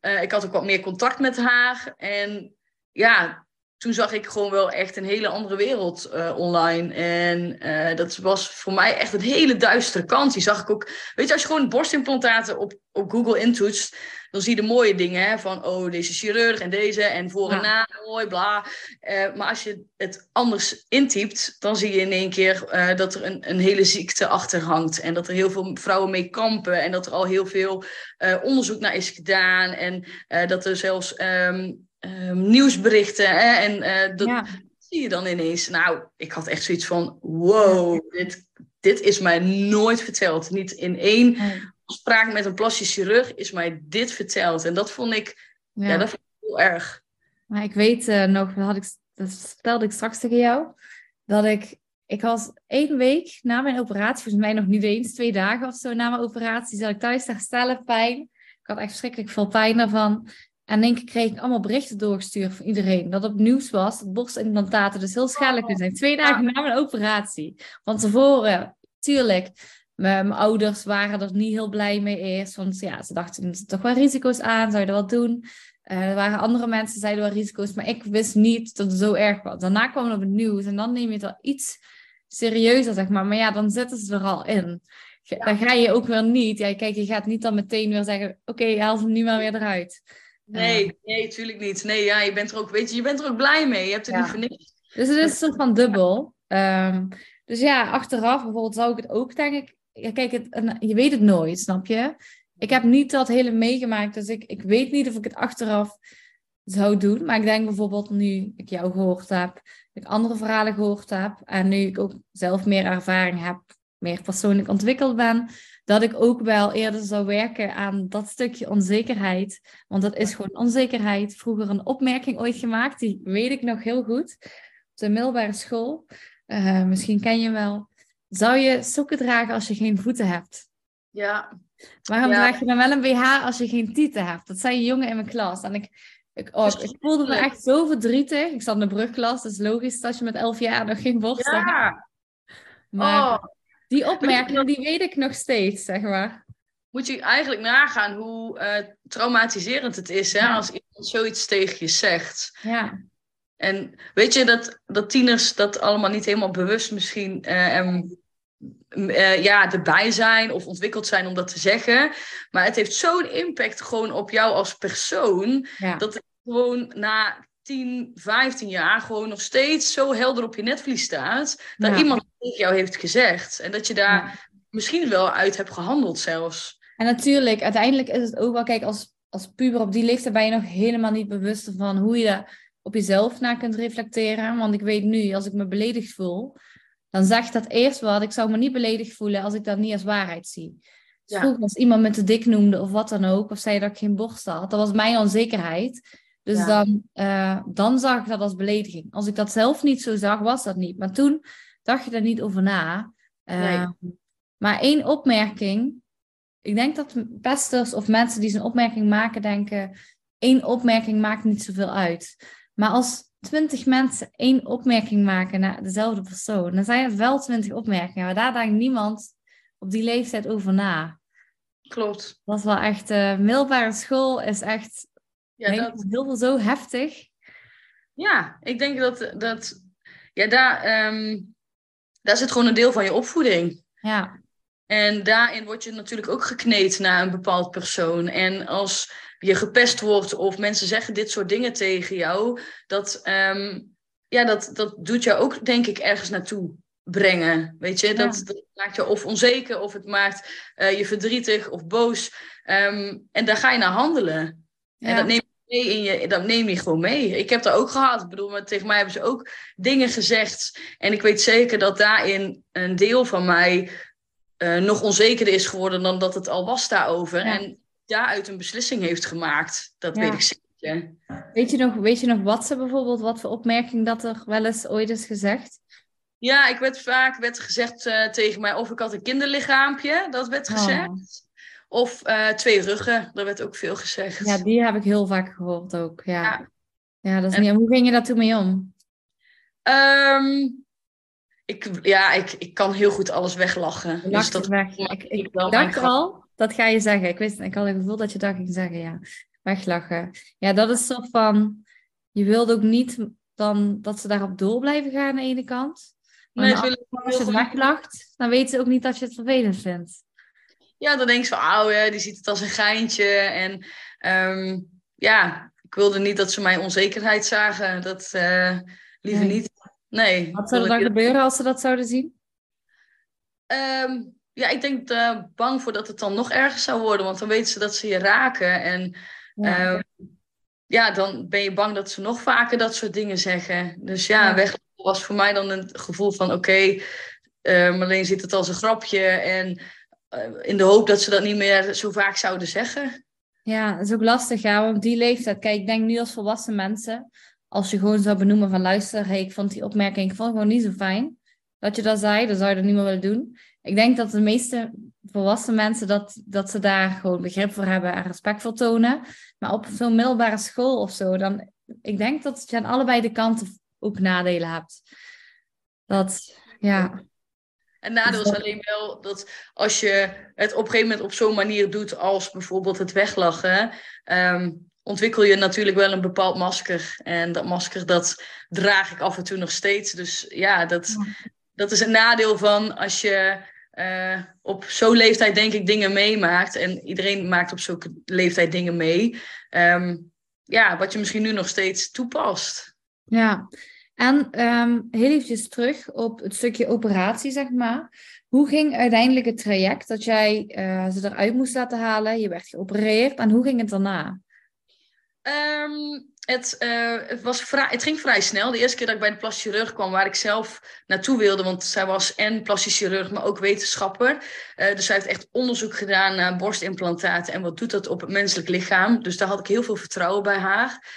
Uh, ik had ook wat meer contact met haar. En ja, toen zag ik gewoon wel echt een hele andere wereld uh, online. En uh, dat was voor mij echt een hele duistere kant. Die zag ik ook. Weet je, als je gewoon borstimplantaten op, op Google intoetst, dan zie je de mooie dingen hè, van, oh, deze chirurg en deze en voor en na, mooi, bla. Uh, maar als je het anders intypt, dan zie je in één keer uh, dat er een, een hele ziekte achter hangt. En dat er heel veel vrouwen mee kampen en dat er al heel veel uh, onderzoek naar is gedaan. En dat er zelfs um, um, nieuwsberichten hè, en dat ja. zie je dan ineens. Nou, ik had echt zoiets van, wow, dit, dit is mij nooit verteld. Niet in één spraak met een plastisch chirurg is mij dit verteld. En dat vond ik, ja. dat vond ik heel erg. Maar ik weet uh, nog, dat, had ik, dat vertelde ik straks tegen jou, dat ik, ik was één week na mijn operatie, volgens mij nog niet eens, twee dagen of zo na mijn operatie, zat ik thuis te herstellen, pijn. Ik had echt verschrikkelijk veel pijn daarvan. En denk ik kreeg ik allemaal berichten doorgestuurd van iedereen. Dat het nieuws was dat borstimplantaten dus heel schadelijk zijn. Twee dagen na mijn operatie. Van tevoren, tuurlijk, Mijn, ouders waren er niet heel blij mee eerst. Want ja, ze dachten, er toch wel risico's aan. Zou je dat wel doen? Uh, er waren andere mensen die zeiden wel risico's. Maar ik wist niet dat het zo erg was. Daarna kwam het op het nieuws. En dan neem je het wel iets serieuzer, zeg maar. Maar ja, dan zitten ze er al in. Dan ga je ook weer niet. Ja, kijk, je gaat niet dan meteen weer zeggen: Oké, okay, haal ze nu maar weer eruit. Nee, nee, tuurlijk niet. Nee, ja, je bent er ook, weet je, je bent er ook blij mee. Je hebt het niet voor niks. Dus het is een soort van dubbel. Um, dus ja, achteraf bijvoorbeeld zou ik het ook, denk ik... Ja, kijk, het, je weet het nooit, snap je? Ik heb niet dat hele meegemaakt, dus ik, ik weet niet of ik het achteraf zou doen. Maar ik denk bijvoorbeeld nu ik jou gehoord heb, ik andere verhalen gehoord heb en nu ik ook zelf meer ervaring heb, meer persoonlijk ontwikkeld ben, dat ik ook wel eerder zou werken aan dat stukje onzekerheid. Want dat is gewoon onzekerheid. Vroeger een opmerking ooit gemaakt, die weet ik nog heel goed. Op de middelbare school. Uh, misschien ken je wel. Zou je sokken dragen als je geen voeten hebt? Ja. Waarom draag je dan wel een BH als je geen tieten hebt? Dat zei een jongen in mijn klas. En ik, ik, oh, ik voelde me echt zo verdrietig. Ik zat in de brugklas, dus logisch dat je met elf jaar nog geen borst ja. hebt. Maar oh. die opmerking, die weet ik nog steeds, zeg maar. Moet je eigenlijk nagaan hoe uh, traumatiserend het is hè, als iemand zoiets tegen je zegt. Ja. En weet je dat, dat tieners dat allemaal niet helemaal bewust misschien uh, uh, ja, erbij zijn of ontwikkeld zijn om dat te zeggen. Maar het heeft zo'n impact gewoon op jou als persoon. Dat het gewoon na 10, 15 jaar gewoon nog steeds zo helder op je netvlies staat. Dat iemand tegen jou heeft gezegd. En dat je daar misschien wel uit hebt gehandeld zelfs. En natuurlijk, uiteindelijk is het ook wel, kijk, als, als puber op die leeftijd ben je nog helemaal niet bewust van hoe je op jezelf naar kunt reflecteren. Want ik weet nu, als ik me beledigd voel, dan zeg dat eerst wat. Ik zou me niet beledigd voelen als ik dat niet als waarheid zie. Dus vroeger als iemand me te dik noemde of wat dan ook, of zei dat ik geen borst had, dat was mijn onzekerheid. Dus dan, uh, dan zag ik dat als belediging. Als ik dat zelf niet zo zag, was dat niet. Maar toen dacht je er niet over na. Uh, Maar één opmerking. Ik denk dat pesters of mensen die zo'n opmerking maken, denken: één opmerking maakt niet zoveel uit. Maar als twintig mensen één opmerking maken naar dezelfde persoon, dan zijn het wel twintig opmerkingen. Maar daar denkt niemand op die leeftijd over na. Klopt. Dat is wel echt, uh, middelbare school is echt ja, dat... heel veel zo heftig. Ja, ik denk dat, dat ja, daar, um, daar zit gewoon een deel van je opvoeding. Ja. En daarin word je natuurlijk ook gekneed naar een bepaald persoon. En als je gepest wordt of mensen zeggen dit soort dingen tegen jou, dat, um, ja, dat, dat doet jou ook, denk ik, ergens naartoe brengen. Weet je, dat, dat, maakt je of onzeker of het maakt uh, je verdrietig of boos. Um, en daar ga je naar handelen. Ja. En dat neem je mee in je, dat neem je gewoon mee. Ik heb dat ook gehad. Ik bedoel, maar tegen mij hebben ze ook dingen gezegd. En ik weet zeker dat daarin een deel van mij uh, nog onzekerder is geworden dan dat het al was daarover. Ja. En daaruit een beslissing heeft gemaakt. Dat weet ik zeker. Weet je, nog, weet je nog wat ze bijvoorbeeld, wat voor opmerking dat er wel eens ooit is gezegd? Ja, ik werd vaak werd gezegd uh, tegen mij of ik had een kinderlichaampje, dat werd oh. gezegd. Of uh, twee ruggen, dat werd ook veel gezegd. Ja, die heb ik heel vaak gehoord ook. Ja, ja. ja dat is en... niet. Hoe ging je daar toen mee om? Um, ik, ja, ik, ik kan heel goed alles weglachen. dus dat weg. Ik, ik, dacht al, dat ga je zeggen. Ik, wist, ik had het gevoel dat je dat ging zeggen, ja. Weglachen. Ja, dat is zo van... Je wilt ook niet dan dat ze daarop door blijven gaan aan de ene kant. Maar nee, als je het weglacht, dan weten ze ook niet dat je het vervelend vindt. Ja, dan denk je van, oh ja, die ziet het als een geintje. En um, ja, ik wilde niet dat ze mijn onzekerheid zagen. Dat uh, liever nee. niet. Nee. Wat zou er dan gebeuren als ze dat zouden zien? Um, ja, ik denk uh, bang voor dat het dan nog erger zou worden. Want dan weten ze dat ze je raken. En ja. Uh, ja, dan ben je bang dat ze nog vaker dat soort dingen zeggen. Dus ja, ja. weg was voor mij dan een gevoel van... Oké, okay, uh, Marleen ziet het als een grapje. En eh, in de hoop dat ze dat niet meer zo vaak zouden zeggen. Ja, dat is ook lastig, ja. Want die leeftijd... Kijk, ik denk nu als volwassen mensen... Als je gewoon zou benoemen van... Luister, hey, ik vond die opmerking ik vond gewoon niet zo fijn. Dat je dat zei, dan zou je dat niet meer willen doen ik denk dat de meeste volwassen mensen dat, dat ze daar gewoon begrip voor hebben en respect voor tonen. Maar op zo'n middelbare school of zo, dan ik denk dat je aan allebei de kanten ook nadelen hebt. Dat, ja. Het nadeel is alleen wel dat als je het op een gegeven moment op zo'n manier doet als bijvoorbeeld het weglachen, ehm, ontwikkel je natuurlijk wel een bepaald masker. En dat masker dat draag ik af en toe nog steeds. Dus ja, dat, dat is een nadeel van als je uh, op zo'n leeftijd denk ik dingen meemaakt. En iedereen maakt op zo'n leeftijd dingen mee. Ehm, ja, wat je misschien nu nog steeds toepast. Ja, en um, heel eventjes terug op het stukje operatie, zeg maar. Hoe ging uiteindelijk het traject dat jij uh, ze eruit moest laten halen? Je werd geopereerd en hoe ging het daarna? Um, het, uh, het, was vrij, het ging vrij snel. De eerste keer dat ik bij de plastisch chirurg kwam, waar ik zelf naartoe wilde, want zij was en plastisch chirurg, maar ook wetenschapper. Uh, dus zij heeft echt onderzoek gedaan naar borstimplantaten en wat doet dat op het menselijk lichaam. Dus daar had ik heel veel vertrouwen bij haar.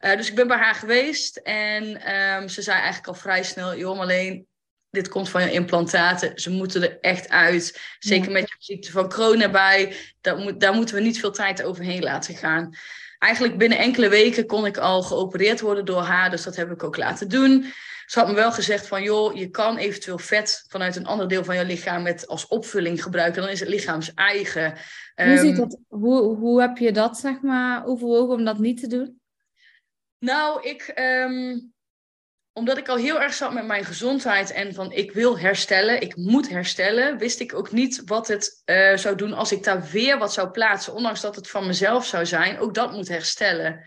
Uh, dus ik ben bij haar geweest en um, ze zei eigenlijk al vrij snel, joh, alleen dit komt van je implantaten. Ze moeten er echt uit. Zeker met je ziekte van Crohn erbij. Moet, daar moeten we niet veel tijd overheen laten gaan eigenlijk binnen enkele weken kon ik al geopereerd worden door haar. Dus dat heb ik ook laten doen. Ze had me wel gezegd van, joh, je kan eventueel vet vanuit een ander deel van je lichaam met als opvulling gebruiken. Dan is het lichaams eigen. Hoe, ziet ehm, dat, hoe, hoe heb je dat, zeg maar, overwogen om dat niet te doen? Nou, ik, um, omdat ik al heel erg zat met mijn gezondheid en van ik wil herstellen, ik moet herstellen, wist ik ook niet wat het uh, zou doen als ik daar weer wat zou plaatsen, ondanks dat het van mezelf zou zijn. Ook dat moet herstellen.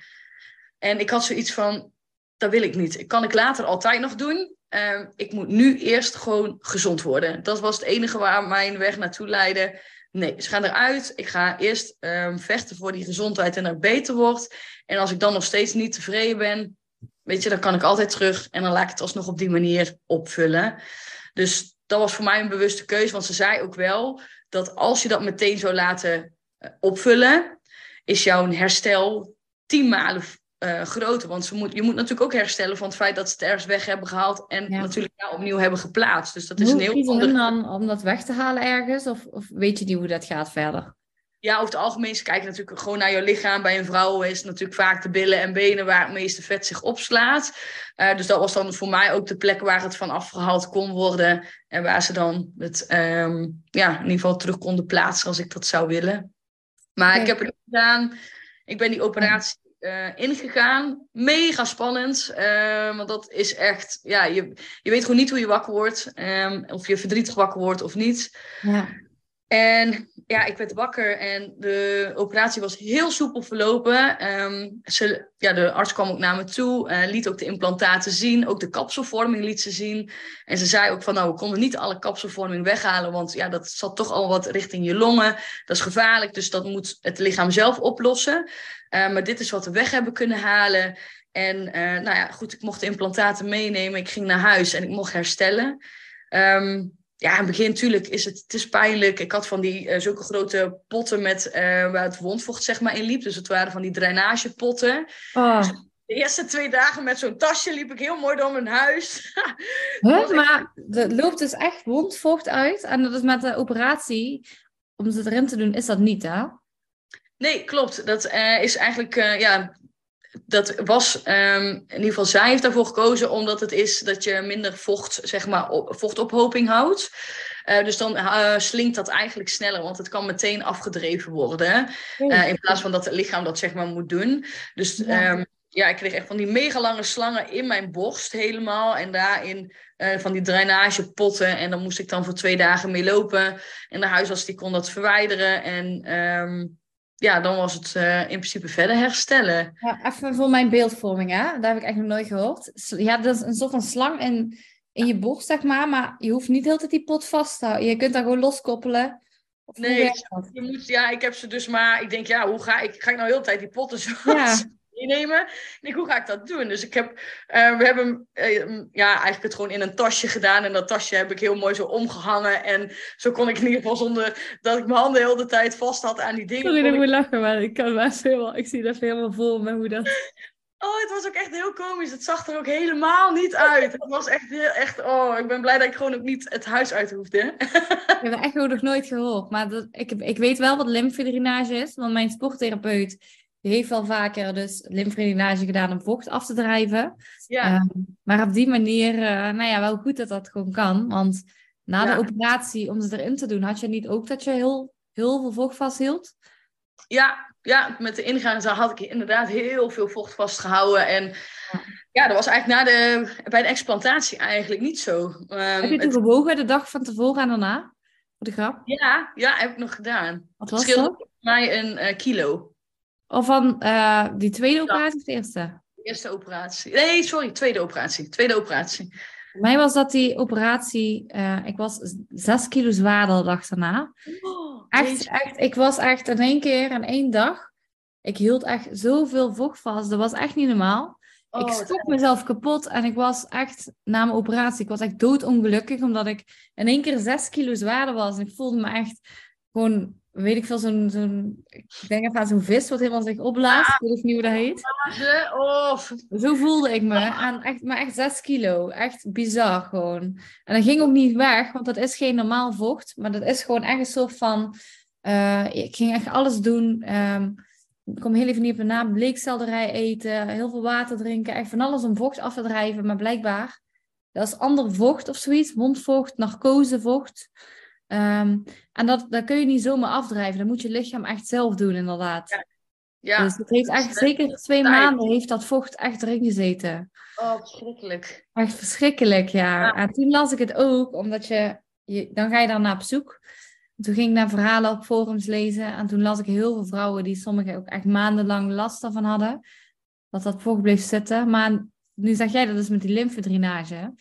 En ik had zoiets van, dat wil ik niet. Kan ik later altijd nog doen. Uh, ik moet nu eerst gewoon gezond worden. Dat was het enige waar mijn weg naartoe leidde. Nee, ze gaan eruit. Ik ga eerst um, vechten voor die gezondheid en dat beter wordt. En als ik dan nog steeds niet tevreden ben, weet je, dan kan ik altijd terug en dan laat ik het alsnog op die manier opvullen. Dus dat was voor mij een bewuste keuze, want ze zei ook wel dat als je dat meteen zou laten eh, opvullen, is jouw herstel tien malen uh, groter. Want ze moet, je moet natuurlijk ook herstellen van het feit dat ze het ergens weg hebben gehaald en natuurlijk ja, opnieuw hebben geplaatst. Dus dat is een heel ander... dan om dat weg te halen ergens? Of, of weet je niet hoe dat gaat verder? Ja, over het algemeen, ze kijken natuurlijk gewoon naar je lichaam. Bij een vrouw is het natuurlijk vaak de billen en benen waar het meeste vet zich opslaat. Uh, dus dat was dan voor mij ook de plek waar het van afgehaald kon worden. En waar ze dan het um, ja, in ieder geval terug konden plaatsen als ik dat zou willen. Maar ik heb het gedaan. Ik ben die operatie uh, ingegaan. Mega spannend. Uh, want dat is echt, ja, je, je weet gewoon niet hoe je wakker wordt. Um, of je verdrietig wakker wordt of niet. Ja. En ja, ik werd wakker en de operatie was heel soepel verlopen. Um, ze, ja, de arts kwam ook naar me toe, uh, liet ook de implantaten zien, ook de kapselvorming liet ze zien. En ze zei ook van, nou, we konden niet alle kapselvorming weghalen, want ja, dat zat toch al wat richting je longen. Dat is gevaarlijk, dus dat moet het lichaam zelf oplossen. Uh, maar dit is wat we weg hebben kunnen halen. En uh, nou ja, goed, ik mocht de implantaten meenemen. Ik ging naar huis en ik mocht herstellen. Um, ja, in het begin natuurlijk is het, het is pijnlijk. Ik had van die uh, zulke grote potten met, uh, waar het wondvocht zeg maar in liep. Dus het waren van die drainagepotten. Oh. Dus de eerste twee dagen met zo'n tasje liep ik heel mooi door mijn huis. huh? Maar er loopt dus echt wondvocht uit. En dat is met de operatie, om het erin te doen, is dat niet hè? Nee, klopt. Dat uh, is eigenlijk, ja, dat was, um, in ieder geval zij heeft daarvoor gekozen omdat het is dat je minder vocht, zeg maar, vochtophoping houdt. Uh, dus dan uh, slinkt dat eigenlijk sneller, want het kan meteen afgedreven worden. Uh, in plaats van dat het lichaam dat zeg maar moet doen. Dus ja. Um, ja, ik kreeg echt van die mega lange slangen in mijn borst helemaal. En daarin van die drainagepotten. En dan moest ik dan voor twee dagen mee lopen. En de huisarts die kon dat verwijderen. En um, ja, dan was het uh, in principe verder herstellen. Ja, even voor mijn beeldvorming, hè? daar heb ik echt nog nooit gehoord. Ja, dat is een soort van slang in, in je borst, zeg maar, maar je hoeft niet heel die pot vast te houden. Je kunt daar gewoon loskoppelen. Of nee, je moet, ja, ik heb ze dus maar, ik denk, ja, hoe ga ik, ga ik nou heel de tijd die potten zo ja meenemen. Ik denk, hoe ga ik dat doen? Dus ik heb, uh, we hebben uh, ja, eigenlijk het gewoon in een tasje gedaan. En dat tasje heb ik heel mooi zo omgehangen. En zo kon ik in ieder geval zonder dat ik mijn handen heel de tijd vast had aan die dingen. Sorry, ik moet lachen, maar ik, kan wel helemaal, ik zie dat helemaal vol met hoe dat... Oh, het was ook echt heel komisch. Het zag er ook helemaal niet uit. Het was echt heel, echt, oh, ik ben blij dat ik gewoon ook niet het huis uit hoefde. ik heb echt nog nooit gehoord. Maar dat, ik, ik weet wel wat lymfedrainage is. Want mijn sporttherapeut heeft wel vaker dus lymfedrainage gedaan om vocht af te drijven. Ja. Ehm, maar op die manier, uh, nou ja, wel goed dat dat gewoon kan. Want na Ja. de operatie, om ze erin te doen, had je niet ook dat je heel, heel veel vocht vasthield? Ja, ja, met de ingang had ik inderdaad heel veel vocht vastgehouden. En Ja. ja, dat was eigenlijk na de, bij de explantatie eigenlijk niet zo. Ehm, Heb je toen het- gewogen de dag van tevoren en daarna? Voor de grap? ja, ja, heb ik nog gedaan. Wat Het was dat? volgens mij een eh, kilo. Of van eh, die tweede operatie of de eerste? De eerste operatie. Nee, sorry, tweede operatie. Tweede operatie. Voor mij was dat die operatie, eh, ik was zes kilo zwaarder de dag daarna. Echt, Jezus. echt, ik was echt in één keer, in één dag, ik hield echt zoveel vocht vast. Dat was echt niet normaal. Oh, ik schrok mezelf kapot en ik was echt, na mijn operatie, ik was echt doodongelukkig, omdat ik in één keer zes kilo zwaarder was. En ik voelde me echt gewoon, weet ik veel, zo'n, zo'n ik denk even aan zo'n vis wat helemaal zich opblaast. Ik weet niet hoe dat heet. Zo voelde ik me. En echt, maar echt 6 kilo. Echt bizar gewoon. En dat ging ook niet weg, want dat is geen normaal vocht. Maar dat is gewoon echt een soort van... eh, ik ging echt alles doen. Ehm, ik kom heel even niet op de naam. Bleekselderij eten. Heel veel water drinken. Echt van alles om vocht af te drijven. Maar blijkbaar, dat is ander vocht of zoiets. Mondvocht, narcosevocht. Ehm, en dat, dat kun je niet zomaar afdrijven. Dat moet je lichaam echt zelf doen, inderdaad. ja. Dus het heeft echt zeker twee maanden heeft dat vocht echt erin gezeten. Oh, verschrikkelijk. Echt verschrikkelijk, ja. Ja. En toen las ik het ook, omdat je, je dan ga je daar naar op zoek. Toen ging ik naar verhalen op forums lezen en toen las ik heel veel vrouwen die sommigen ook echt maandenlang last daarvan hadden. Dat dat vocht bleef zitten. Maar nu zeg jij dat is met die lymfedrainage.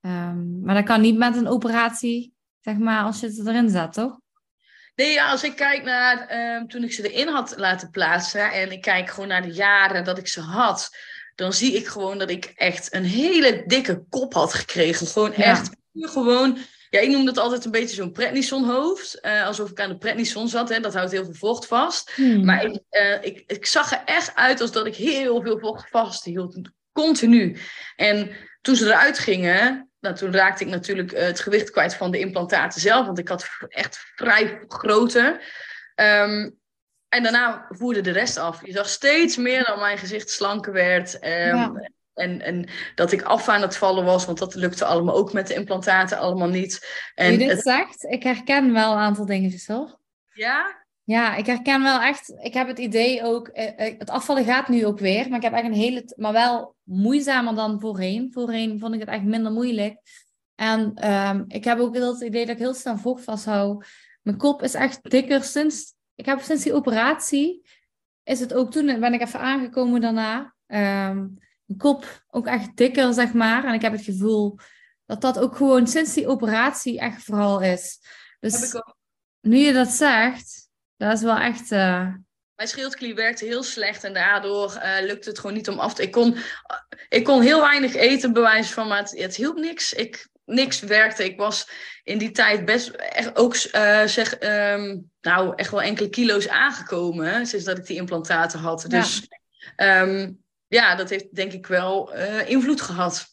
Ehm, maar dat kan niet met een operatie, zeg maar, als je het erin zet, toch? Nee, ja, als ik kijk naar ehm, toen ik ze erin had laten plaatsen en ik kijk gewoon naar de jaren dat ik ze had, dan zie ik gewoon dat ik echt een hele dikke kop had gekregen. Gewoon Ja. echt gewoon. Ja, ik noem dat altijd een beetje zo'n prednisonhoofd. eh alsof ik aan de prednison zat. Hè. Dat houdt heel veel vocht vast. Hmm. Maar ik, eh, ik, ik zag er echt uit als dat ik heel veel vocht vasthield. Continu. En toen ze eruit gingen, nou, toen raakte ik natuurlijk eh, het gewicht kwijt van de implantaten zelf. Want ik had echt vrij grote. Ehm, en daarna voerde de rest af. Je zag steeds meer dat mijn gezicht slanker werd. ehm, Ja. en, en dat ik af aan het vallen was, want dat lukte allemaal ook met de implantaten allemaal niet. En je dit het- zegt, ik herken wel een aantal dingetjes, hoor. ja, Ja, ik herken wel echt. Ik heb het idee ook. eh, eh, Het afvallen gaat nu ook weer. Maar ik heb echt een hele. Maar wel moeizamer dan voorheen. Voorheen vond ik het echt minder moeilijk. En ehm, ik heb ook wel het idee dat ik heel snel vocht vasthoud. Mijn kop is echt dikker sinds. Ik heb sinds die operatie. Is het ook toen. Ben ik even aangekomen daarna. ehm, mijn kop ook echt dikker, zeg maar. En ik heb het gevoel dat dat ook gewoon sinds die operatie echt vooral is. Dus heb ik ook. nu je dat zegt, dat is wel echt. eh, Mijn schildklier werkte heel slecht en daardoor eh, lukte het gewoon niet om af te... Ik kon, ik kon heel weinig eten, bewijs van, maar het, het hielp niks. Ik, niks werkte. Ik was in die tijd best echt ook, eh, zeg, ehm, nou, echt wel enkele kilo's aangekomen, sinds dat ik die implantaten had. Ja. Dus ehm, ja, dat heeft denk ik wel invloed gehad.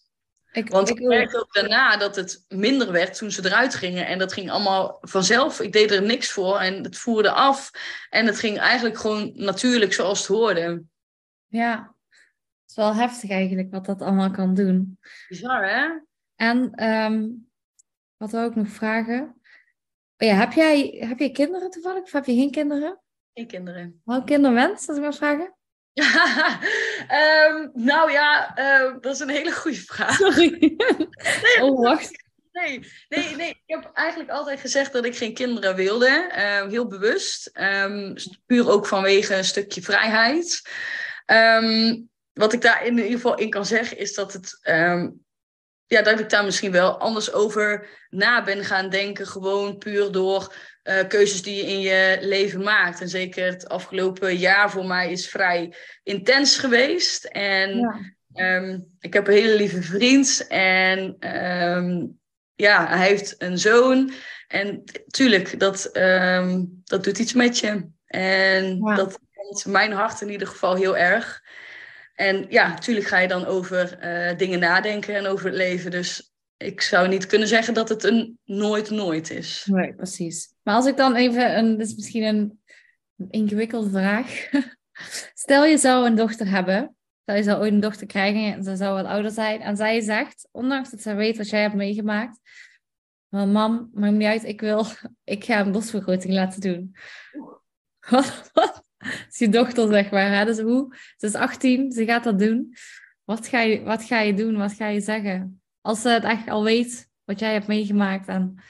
Ik, Want ik ik merkte ook daarna dat het minder werd toen ze eruit gingen. En dat ging allemaal vanzelf. Ik deed er niks voor en het voerde af. En het ging eigenlijk gewoon natuurlijk zoals het hoorde. Ja, het is wel heftig eigenlijk wat dat allemaal kan doen. Bizar, hè? En ehm, wat wil ik nog vragen? Oh ja, heb jij, heb jij kinderen toevallig? Of heb je geen kinderen? Geen kinderen. Welke kinderwens, als ik mag vragen? Ehm, nou ja, eh, dat is een hele goede vraag. Sorry. oh, wacht. Nee, nee, nee. Ik heb eigenlijk altijd gezegd dat ik geen kinderen wilde. eh, heel bewust. Ehm, puur ook vanwege een stukje vrijheid. Ehm, wat ik daar in ieder geval in kan zeggen is dat het. ehm, ja, dat ik daar misschien wel anders over na ben gaan denken. Gewoon puur door eh, keuzes die je in je leven maakt. En zeker het afgelopen jaar voor mij is vrij intens geweest. En Ja. Ehm, ik heb een hele lieve vriend en ehm, ja, hij heeft een zoon. En tuurlijk, dat, ehm, dat doet iets met je. En Ja. dat komt mijn hart in ieder geval heel erg. En ja, natuurlijk ga je dan over eh, dingen nadenken en over het leven. Dus ik zou niet kunnen zeggen dat het een nooit nooit is. Nee, precies. Maar als ik dan even, een, dit is misschien een ingewikkelde vraag. Stel je zou een dochter hebben, stel je zou ooit een dochter krijgen en ze zou wat ouder zijn en zij zegt, ondanks dat zij weet wat jij hebt meegemaakt, Maar mam, maakt me niet uit, ik wil, ik ga een borstvergroting laten doen. Wat? is je dochter, zeg maar. Hè? Dus hoe? Ze is 18, ze gaat dat doen. Wat ga, je, wat ga je doen? Wat ga je zeggen? Als ze het echt al weet, wat jij hebt meegemaakt. En...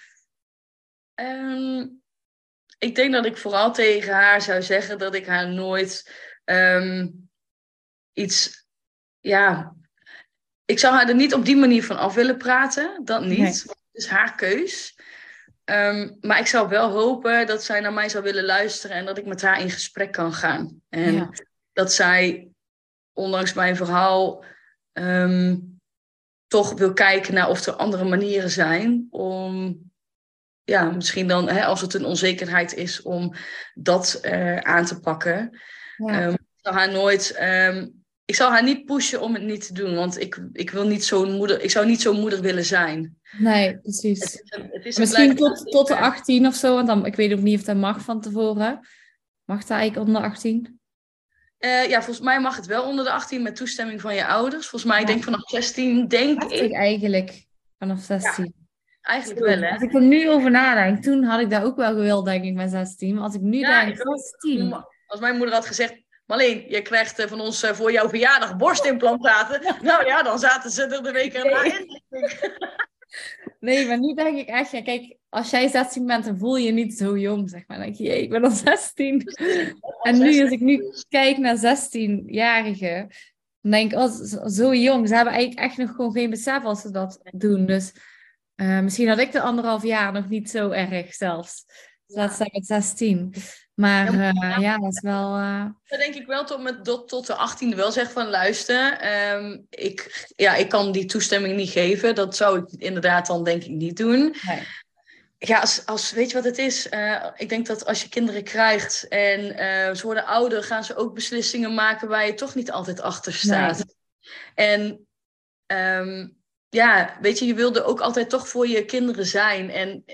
Ehm, ik denk dat ik vooral tegen haar zou zeggen dat ik haar nooit ehm, iets... Ja, ik zou haar er niet op die manier van af willen praten. Dat niet. Nee. Het is haar keus. Ehm, maar ik zou wel hopen dat zij naar mij zou willen luisteren en dat ik met haar in gesprek kan gaan. En dat zij, ondanks mijn verhaal, toch wil kijken naar of er andere manieren zijn om, ja, misschien dan, hè, als het een onzekerheid is, om dat uh, aan te pakken. Ja. Um, ik zou haar nooit ik zal haar niet pushen om het niet te doen, want ik, ik wil niet zo'n moeder, ik zou niet zo'n moeder willen zijn. Nee, precies. Het is een, het is Misschien tot, tot de 18 of zo, want dan, ik weet ook niet of dat mag van tevoren. Mag dat eigenlijk onder 18? Uh, eh, ja, volgens mij mag het wel onder de 18 met toestemming van je ouders. Volgens mij, ja. denk vanaf 16, denk ik. ik. eigenlijk vanaf 16. Ja, eigenlijk wel, hè? Als ik er nu over nadenk, toen had ik dat ook wel gewild, denk ik, met 16. Maar als ik nu ja, denk, 16. Als mijn moeder had gezegd, Marleen, je krijgt eh, van ons eh, voor jouw verjaardag borstimplantaten. nou ja, dan zaten ze er de week erna in. nee, maar nu denk ik echt, ja, kijk, als jij 16 bent, dan voel je je niet zo jong, zeg maar. Dan denk je, ik ben al 16. En nu, als ik nu kijk naar 16-jarigen, dan denk ik, oh, zo jong. Ze hebben eigenlijk echt nog gewoon geen besef als ze dat doen. Dus uh, misschien had ik de anderhalf jaar nog niet zo erg zelfs. Dus dat staat met 16. Maar ja, uh, ja, dat is wel. Uh... Dat denk ik wel tot, met, tot, tot de 18e wel zeg van luister. Um, ik, ja, ik kan die toestemming niet geven. Dat zou ik inderdaad dan denk ik niet doen. Nee. Ja, als, als, weet je wat het is? Uh, ik denk dat als je kinderen krijgt en ze worden ouder, gaan ze ook beslissingen maken waar je toch niet altijd achter staat. Nee. En um, ja, weet je, je wilde ook altijd toch voor je kinderen zijn. En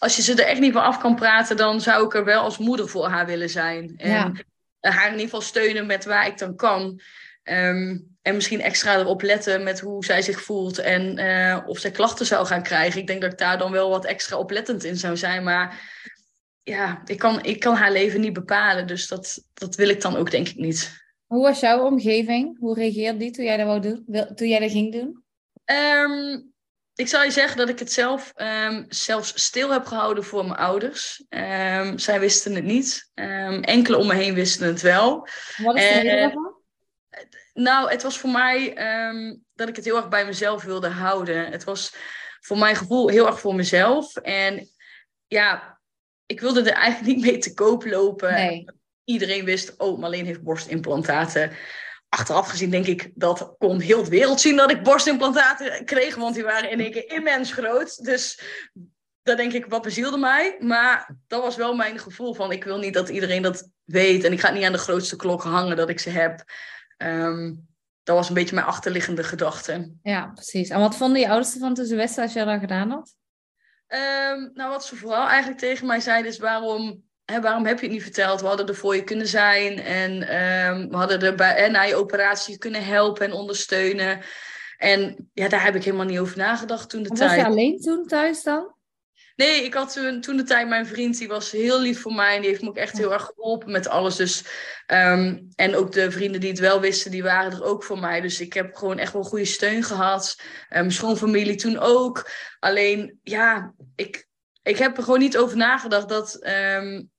als je ze er echt niet van af kan praten, dan zou ik er wel als moeder voor haar willen zijn. En ja. haar in ieder geval steunen met waar ik dan kan. Um, en misschien extra erop letten met hoe zij zich voelt en uh, of zij klachten zou gaan krijgen. Ik denk dat ik daar dan wel wat extra oplettend in zou zijn. Maar ja, ik kan, ik kan haar leven niet bepalen. Dus dat, dat wil ik dan ook denk ik niet. Hoe was jouw omgeving? Hoe reageerde die toen jij dat, wou doen, toen jij dat ging doen? Um, ik zou je zeggen dat ik het zelf um, zelfs stil heb gehouden voor mijn ouders. Um, zij wisten het niet. Um, enkele om me heen wisten het wel. Wat is de reden daarvan? Nou, het was voor mij dat ik het heel erg bij mezelf wilde houden. Het was voor mijn gevoel heel erg voor mezelf. En ja, ik wilde er eigenlijk niet mee te koop lopen. Nee. Iedereen wist, oh, Marleen heeft borstimplantaten achteraf gezien denk ik dat kon heel de wereld zien dat ik borstimplantaten kreeg, want die waren in één keer immens groot. Dus dat denk ik, wat bezielde mij. Maar dat was wel mijn gevoel van, ik wil niet dat iedereen dat weet. En ik ga niet aan de grootste klok hangen dat ik ze heb. Um, dat was een beetje mijn achterliggende gedachte. Ja, precies. En wat vonden je ouders ervan toen ze wisten als je dat gedaan had? Um, nou, wat ze vooral eigenlijk tegen mij zeiden is waarom hè, waarom heb je het niet verteld? We hadden er voor je kunnen zijn en um, we hadden er bij, hè, na je operatie kunnen helpen en ondersteunen. En ja, daar heb ik helemaal niet over nagedacht toen de was tijd. Was je alleen toen thuis dan? Nee, ik had toen, toen de tijd mijn vriend, die was heel lief voor mij. En die heeft me ook echt heel erg geholpen met alles. Dus, um, en ook de vrienden die het wel wisten, die waren er ook voor mij. Dus ik heb gewoon echt wel goede steun gehad. Um, mijn schoonfamilie toen ook. Alleen, ja, ik, ik heb er gewoon niet over nagedacht dat um,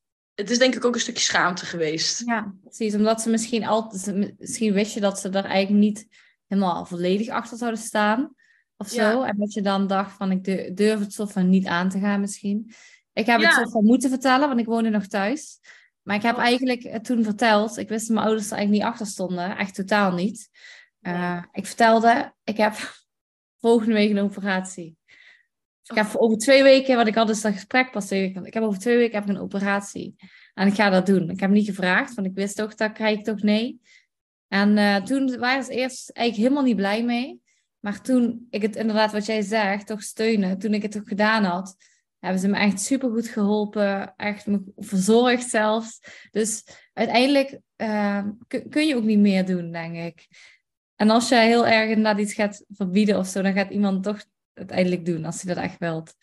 het is denk ik ook een stukje schaamte geweest. Ja, precies. Omdat ze misschien altijd, misschien wist je dat ze er eigenlijk niet helemaal volledig achter zouden staan. Of zo. En dat je dan dacht van ik durf het soort van niet aan te gaan misschien. Ik heb het soort van moeten vertellen, want ik woonde nog thuis. Maar ik heb oh. eigenlijk toen verteld. Ik wist dat mijn ouders er eigenlijk niet achter stonden. Echt totaal niet. Uh, ik vertelde, ik heb volgende week een operatie. Ik heb over twee weken, wat ik had dus dat gesprek pas tegen. Ik heb over twee weken heb ik een operatie. En ik ga dat doen. Ik heb niet gevraagd, want ik wist toch, dat krijg ik toch nee. En uh, toen waren ze eerst eigenlijk helemaal niet blij mee. Maar toen ik het inderdaad, wat jij zegt, toch steunen. Toen ik het ook gedaan had, hebben ze me echt super goed geholpen. Echt me verzorgd zelfs. Dus uiteindelijk uh, kun je ook niet meer doen, denk ik. En als jij heel erg inderdaad iets gaat verbieden of zo, dan gaat iemand toch uiteindelijk doen als hij dat echt wilt.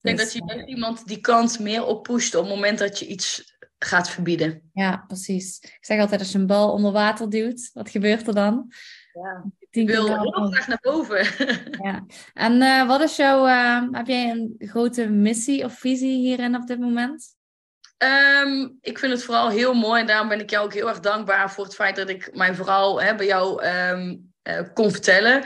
denk dat je uh, iemand die kant meer oppusht op het moment dat je iets gaat verbieden. Ja, precies. Ik zeg altijd, als je een bal onder water duwt, wat gebeurt er dan? Ja. Ik wil heel graag naar boven. ja. En uh, wat is jouw, uh, heb jij een grote missie of visie hierin op dit moment? Um, ik vind het vooral heel mooi en daarom ben ik jou ook heel erg dankbaar voor het feit dat ik mijn verhaal hè, bij jou um, uh, kon vertellen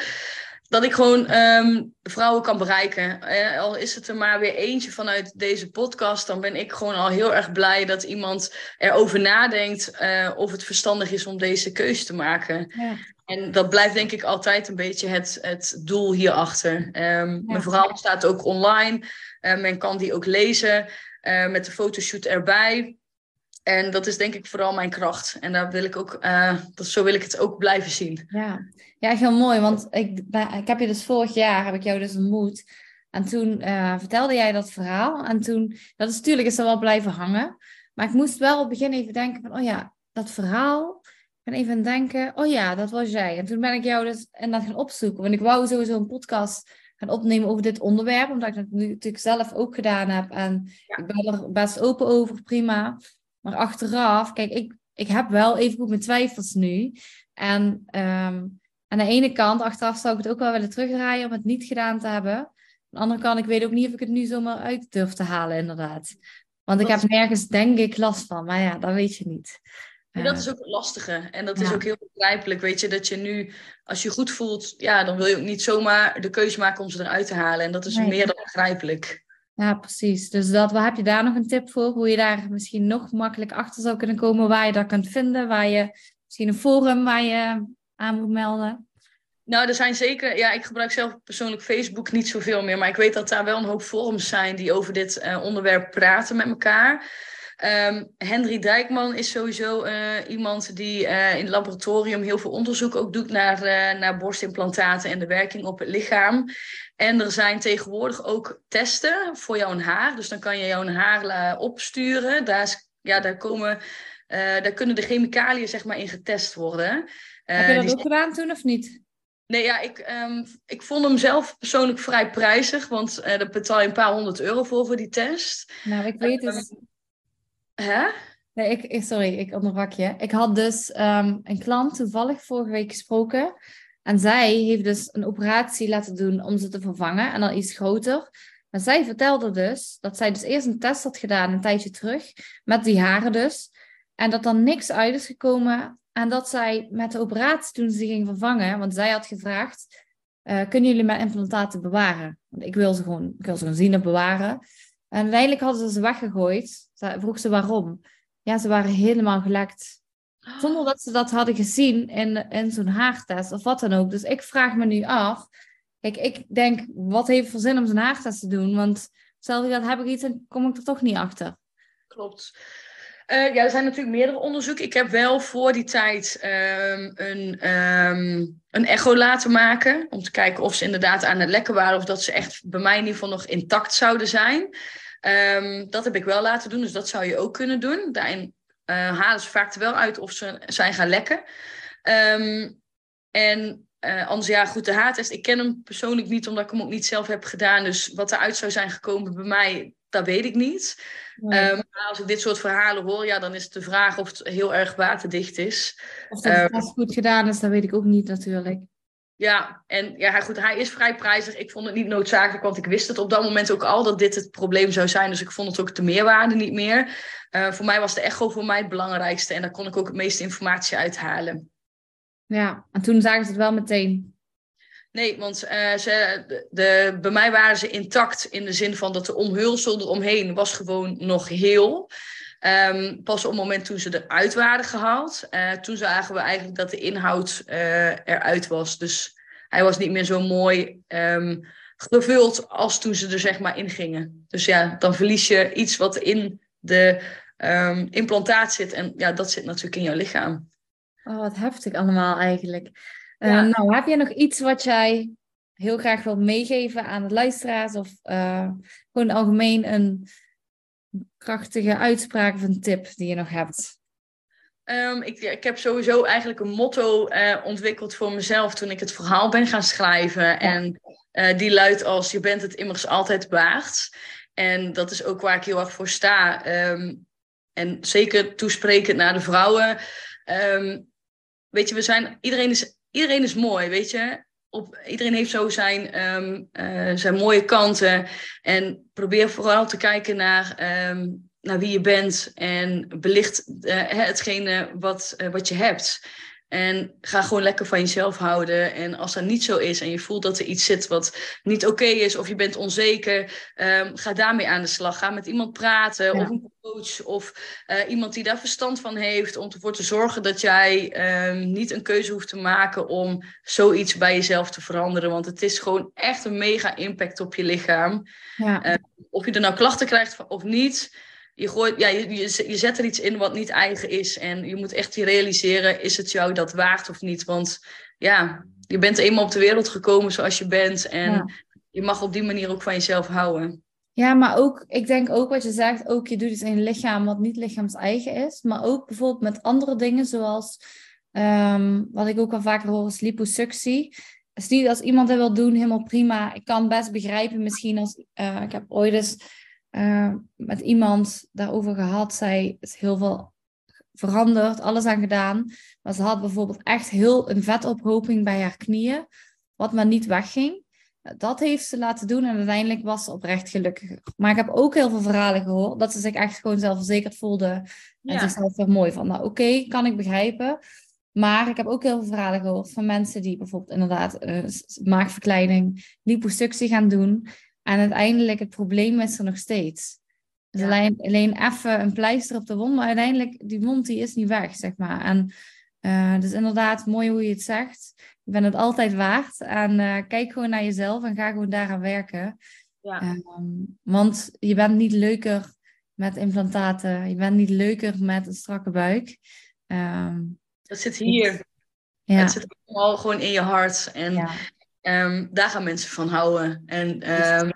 dat ik gewoon um, vrouwen kan bereiken. Eh, al is het er maar weer eentje vanuit deze podcast, dan ben ik gewoon al heel erg blij dat iemand erover nadenkt uh, of het verstandig is om deze keuze te maken. Ja. En dat blijft denk ik altijd een beetje het, het doel hierachter. Um, ja. Mijn verhaal staat ook online. Uh, men kan die ook lezen met de fotoshoot erbij. En dat is denk ik vooral mijn kracht. En daar wil ik ook, uh, dat, zo wil ik het ook blijven zien. Ja, ja echt heel mooi. Want ik, ik heb je dus vorig jaar, heb ik jou dus ontmoet. En toen uh, vertelde jij dat verhaal. En toen, dat is natuurlijk is er wel blijven hangen. Maar ik moest wel op het begin even denken van, oh ja, dat verhaal. Ik ben even aan denken, oh ja, dat was jij. En toen ben ik jou dus en dat gaan opzoeken. Want ik wou sowieso een podcast gaan opnemen over dit onderwerp. Omdat ik dat natuurlijk zelf ook gedaan heb. En ja. ik ben er best open over, prima. Maar achteraf, kijk, ik, ik heb wel even goed mijn twijfels nu. En um, aan de ene kant, achteraf zou ik het ook wel willen terugdraaien om het niet gedaan te hebben. Aan de andere kant, ik weet ook niet of ik het nu zomaar uit durf te halen, inderdaad. Want ik heb nergens, denk ik, last van. Maar ja, dat weet je niet. Dat is ook het lastige. En dat is ook heel begrijpelijk. Weet je, dat je nu, als je goed voelt, ja, dan wil je ook niet zomaar de keuze maken om ze eruit te halen. En dat is nee. meer dan begrijpelijk. Ja, precies. Dus dat, wat heb je daar nog een tip voor? Hoe je daar misschien nog makkelijk achter zou kunnen komen, waar je dat kunt vinden, waar je misschien een forum waar je aan moet melden? Nou, er zijn zeker, ja, ik gebruik zelf persoonlijk Facebook niet zoveel meer, maar ik weet dat daar wel een hoop forums zijn die over dit uh, onderwerp praten met elkaar. Um, Henry Dijkman is sowieso uh, iemand die uh, in het laboratorium heel veel onderzoek ook doet naar, naar borstimplantaten en de werking op het lichaam. En er zijn tegenwoordig ook testen voor jouw haar. Dus dan kan je jouw haar opsturen. Daar, is, ja, daar, komen, daar kunnen de chemicaliën zeg maar, in getest worden. Heb je dat ook gedaan toen of niet? Nee, ja, ik, um, ik vond hem zelf persoonlijk vrij prijzig. Want daar betaal je een paar honderd euro voor, voor die test. Nou, ik weet het. Um, Hè? Nee, ik, sorry, ik onderbrak je. Ik had dus um, een klant toevallig vorige week gesproken. En zij heeft dus een operatie laten doen om ze te vervangen. En dan iets groter. Maar zij vertelde dus dat zij dus eerst een test had gedaan een tijdje terug. Met die haren dus. En dat er niks uit is gekomen. En dat zij met de operatie toen ze ging vervangen. Want zij had gevraagd. Uh, kunnen jullie mijn implantaten bewaren? Want ik wil ze gewoon, ik wil ze gewoon zien en bewaren. En uiteindelijk hadden ze ze weggegooid. Vroeg ze waarom. Ja, ze waren helemaal gelekt. Zonder dat ze dat hadden gezien in, in zo'n haartest of wat dan ook. Dus ik vraag me nu af. Kijk, ik denk, wat heeft voor zin om zo'n haartest te doen? Want stel dat heb ik iets en kom ik er toch niet achter. Klopt. Uh, ja, er zijn natuurlijk meerdere onderzoeken. Ik heb wel voor die tijd um, een, um, een echo laten maken. Om te kijken of ze inderdaad aan het lekken waren. Of dat ze echt bij mij in ieder geval nog intact zouden zijn. Um, dat heb ik wel laten doen, dus dat zou je ook kunnen doen. Daarin halen ze vaak er wel uit of ze zijn gaan lekken. Um, en uh, anders, ja, goed, de haartest. Ik ken hem persoonlijk niet, omdat ik hem ook niet zelf heb gedaan. Dus wat eruit zou zijn gekomen bij mij, dat weet ik niet. Nee. Um, maar als ik dit soort verhalen hoor, ja, dan is het de vraag of het heel erg waterdicht is. Of dat het um, goed gedaan is, dat weet ik ook niet natuurlijk. Ja, en ja, goed, hij is vrij prijzig. Ik vond het niet noodzakelijk, want ik wist het op dat moment ook al dat dit het probleem zou zijn. Dus ik vond het ook de meerwaarde niet meer. Uh, voor mij was de echo voor mij het belangrijkste en daar kon ik ook het meeste informatie uithalen. Ja, en toen zagen ze het wel meteen. Nee, want uh, ze, de, de, bij mij waren ze intact in de zin van dat de omhulsel eromheen was gewoon nog heel. Um, pas op het moment toen ze eruit waren gehaald, uh, toen zagen we eigenlijk dat de inhoud uh, eruit was. Dus hij was niet meer zo mooi um, gevuld als toen ze er zeg maar in gingen. Dus ja, dan verlies je iets wat in de um, implantaat zit. En ja, dat zit natuurlijk in jouw lichaam. Oh, wat heftig allemaal eigenlijk. Uh, ja. Nou, heb je nog iets wat jij heel graag wilt meegeven aan de luisteraars? Of gewoon algemeen een krachtige uitspraak of een tip die je nog hebt? Um, ik, ik, heb sowieso eigenlijk een motto uh, ontwikkeld voor mezelf toen ik het verhaal ben gaan schrijven. Ja. En uh, die luidt als je bent het immers altijd waard. En dat is ook waar ik heel erg voor sta. Ehm, en zeker toesprekend naar de vrouwen. Ehm, weet je, we zijn, iedereen, is, iedereen is mooi, weet je. Op, iedereen heeft zo zijn, ehm, eh, zijn mooie kanten. En probeer vooral te kijken naar, naar wie je bent. En belicht uh, hetgene wat, uh, wat je hebt. En ga gewoon lekker van jezelf houden. En als dat niet zo is en je voelt dat er iets zit wat niet oké is of je bent onzeker, um, ga daarmee aan de slag. Ga met iemand praten of een coach of uh, iemand die daar verstand van heeft om ervoor te zorgen dat jij um, niet een keuze hoeft te maken om zoiets bij jezelf te veranderen. Want het is gewoon echt een mega impact op je lichaam. Ja. Uh, of je er nou klachten krijgt of niet je, gooit, ja, je, je, zet er iets in wat niet eigen is. En je moet echt je realiseren, is het jou dat waard of niet? Want ja, je bent eenmaal op de wereld gekomen zoals je bent. En je mag op die manier ook van jezelf houden. Ja, maar ook, ik denk ook wat je zegt, ook je doet iets in je lichaam wat niet lichaams eigen is. Maar ook bijvoorbeeld met andere dingen zoals, um, wat ik ook al vaker hoor, is liposuctie. Dus niet als iemand dat wil doen, helemaal prima. Ik kan best begrijpen misschien als, uh, ik heb ooit eens uh, met iemand daarover gehad. Zij is heel veel veranderd, alles aan gedaan. Maar ze had bijvoorbeeld echt heel een vetophoping bij haar knieën, wat maar niet wegging. Dat heeft ze laten doen en uiteindelijk was ze oprecht gelukkiger. Maar ik heb ook heel veel verhalen gehoord dat ze zich echt gewoon zelfverzekerd voelde. En ja. zichzelf weer mooi van. Nou, oké, kan ik begrijpen. Maar ik heb ook heel veel verhalen gehoord van mensen die bijvoorbeeld inderdaad uh, maagverkleining, liposuctie gaan doen. En uiteindelijk, het probleem is er nog steeds. Dus alleen, alleen even een pleister op de wond, maar uiteindelijk, die wond die is niet weg, zeg maar. En uh, dus inderdaad, mooi hoe je het zegt. Je bent het altijd waard. En uh, kijk gewoon naar jezelf en ga gewoon daaraan werken. Ja. Um, want je bent niet leuker met implantaten. Je bent niet leuker met een strakke buik. Um, dat zit hier. Ja. Het zit allemaal gewoon in je hart. En ja. Um, daar gaan mensen van houden. En um,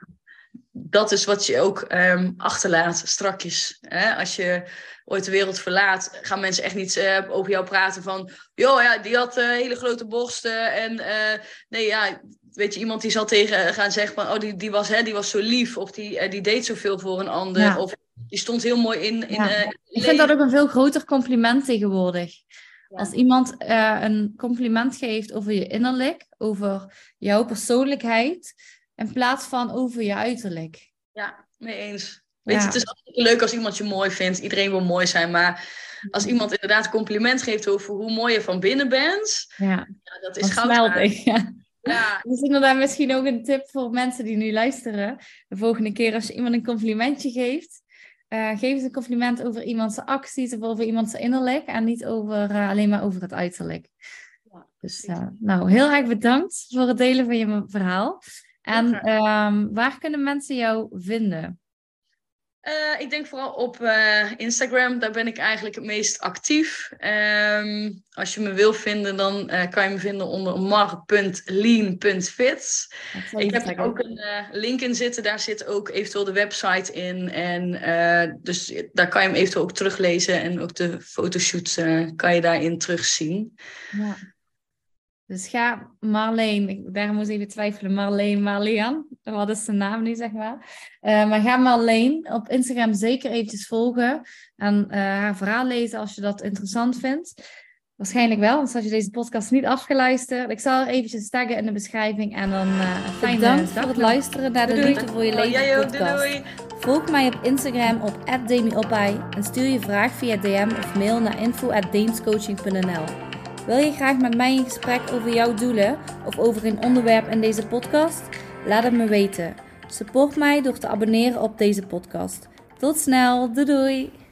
dat is wat je ook um, achterlaat strakjes. Hè? Als je ooit de wereld verlaat, gaan mensen echt niet uh, over jou praten van... joh, ja, die had uh, hele grote borsten en uh, nee, ja... Weet je, iemand die zal tegen gaan zeggen van... oh, die, die, was, hè, die was zo lief of die, die deed zoveel voor een ander. Ja. Of die stond heel mooi in... in ja. Ik vind dat ook een veel groter compliment tegenwoordig. Als iemand uh, een compliment geeft over je innerlijk, over jouw persoonlijkheid, in plaats van over je uiterlijk. Ja, mee eens. Weet je, het is altijd leuk als iemand je mooi vindt. Iedereen wil mooi zijn, maar als iemand inderdaad een compliment geeft over hoe mooi je van binnen bent, ja, ja dat is goud. Ja. Ja. Is inderdaad misschien ook een tip voor mensen die nu luisteren. De volgende keer als je iemand een complimentje geeft, uh, geef eens een compliment over iemands acties of over iemands innerlijk en niet over, uh, alleen maar over het uiterlijk. Ja, dus uh, nou, heel erg bedankt voor het delen van je verhaal. En um, waar kunnen mensen jou vinden? Uh, ik denk vooral op uh, Instagram, daar ben ik eigenlijk het meest actief. Um, als je me wil vinden, dan uh, kan je me vinden onder mar.lean.fit. Ik heb er ook een link in zitten, daar zit ook eventueel de website in. En dus daar kan je hem eventueel ook teruglezen en ook de fotoshoot kan je daarin terugzien. Ja. Dus ga Marleen, daar moest even twijfelen, Marleen, Marlean, wat is de naam nu, zeg maar. Uh, maar ga Marleen op Instagram zeker eventjes volgen en uh, haar verhaal lezen als je dat interessant vindt. Waarschijnlijk wel, want als je deze podcast niet afgeluisterd. Ik zal er eventjes taggen in de beschrijving en dan uh, Bedankt voor het luisteren naar de doei. Liefde voor je oh, leven podcast. Doei, Volg mij op Instagram op @demiopai en stuur je vraag via DM of mail naar info@deemscoaching.nl. Wil je graag met mij in gesprek over jouw doelen of over een onderwerp in deze podcast? Laat het me weten. Support mij door te abonneren op deze podcast. Tot snel, doei doei!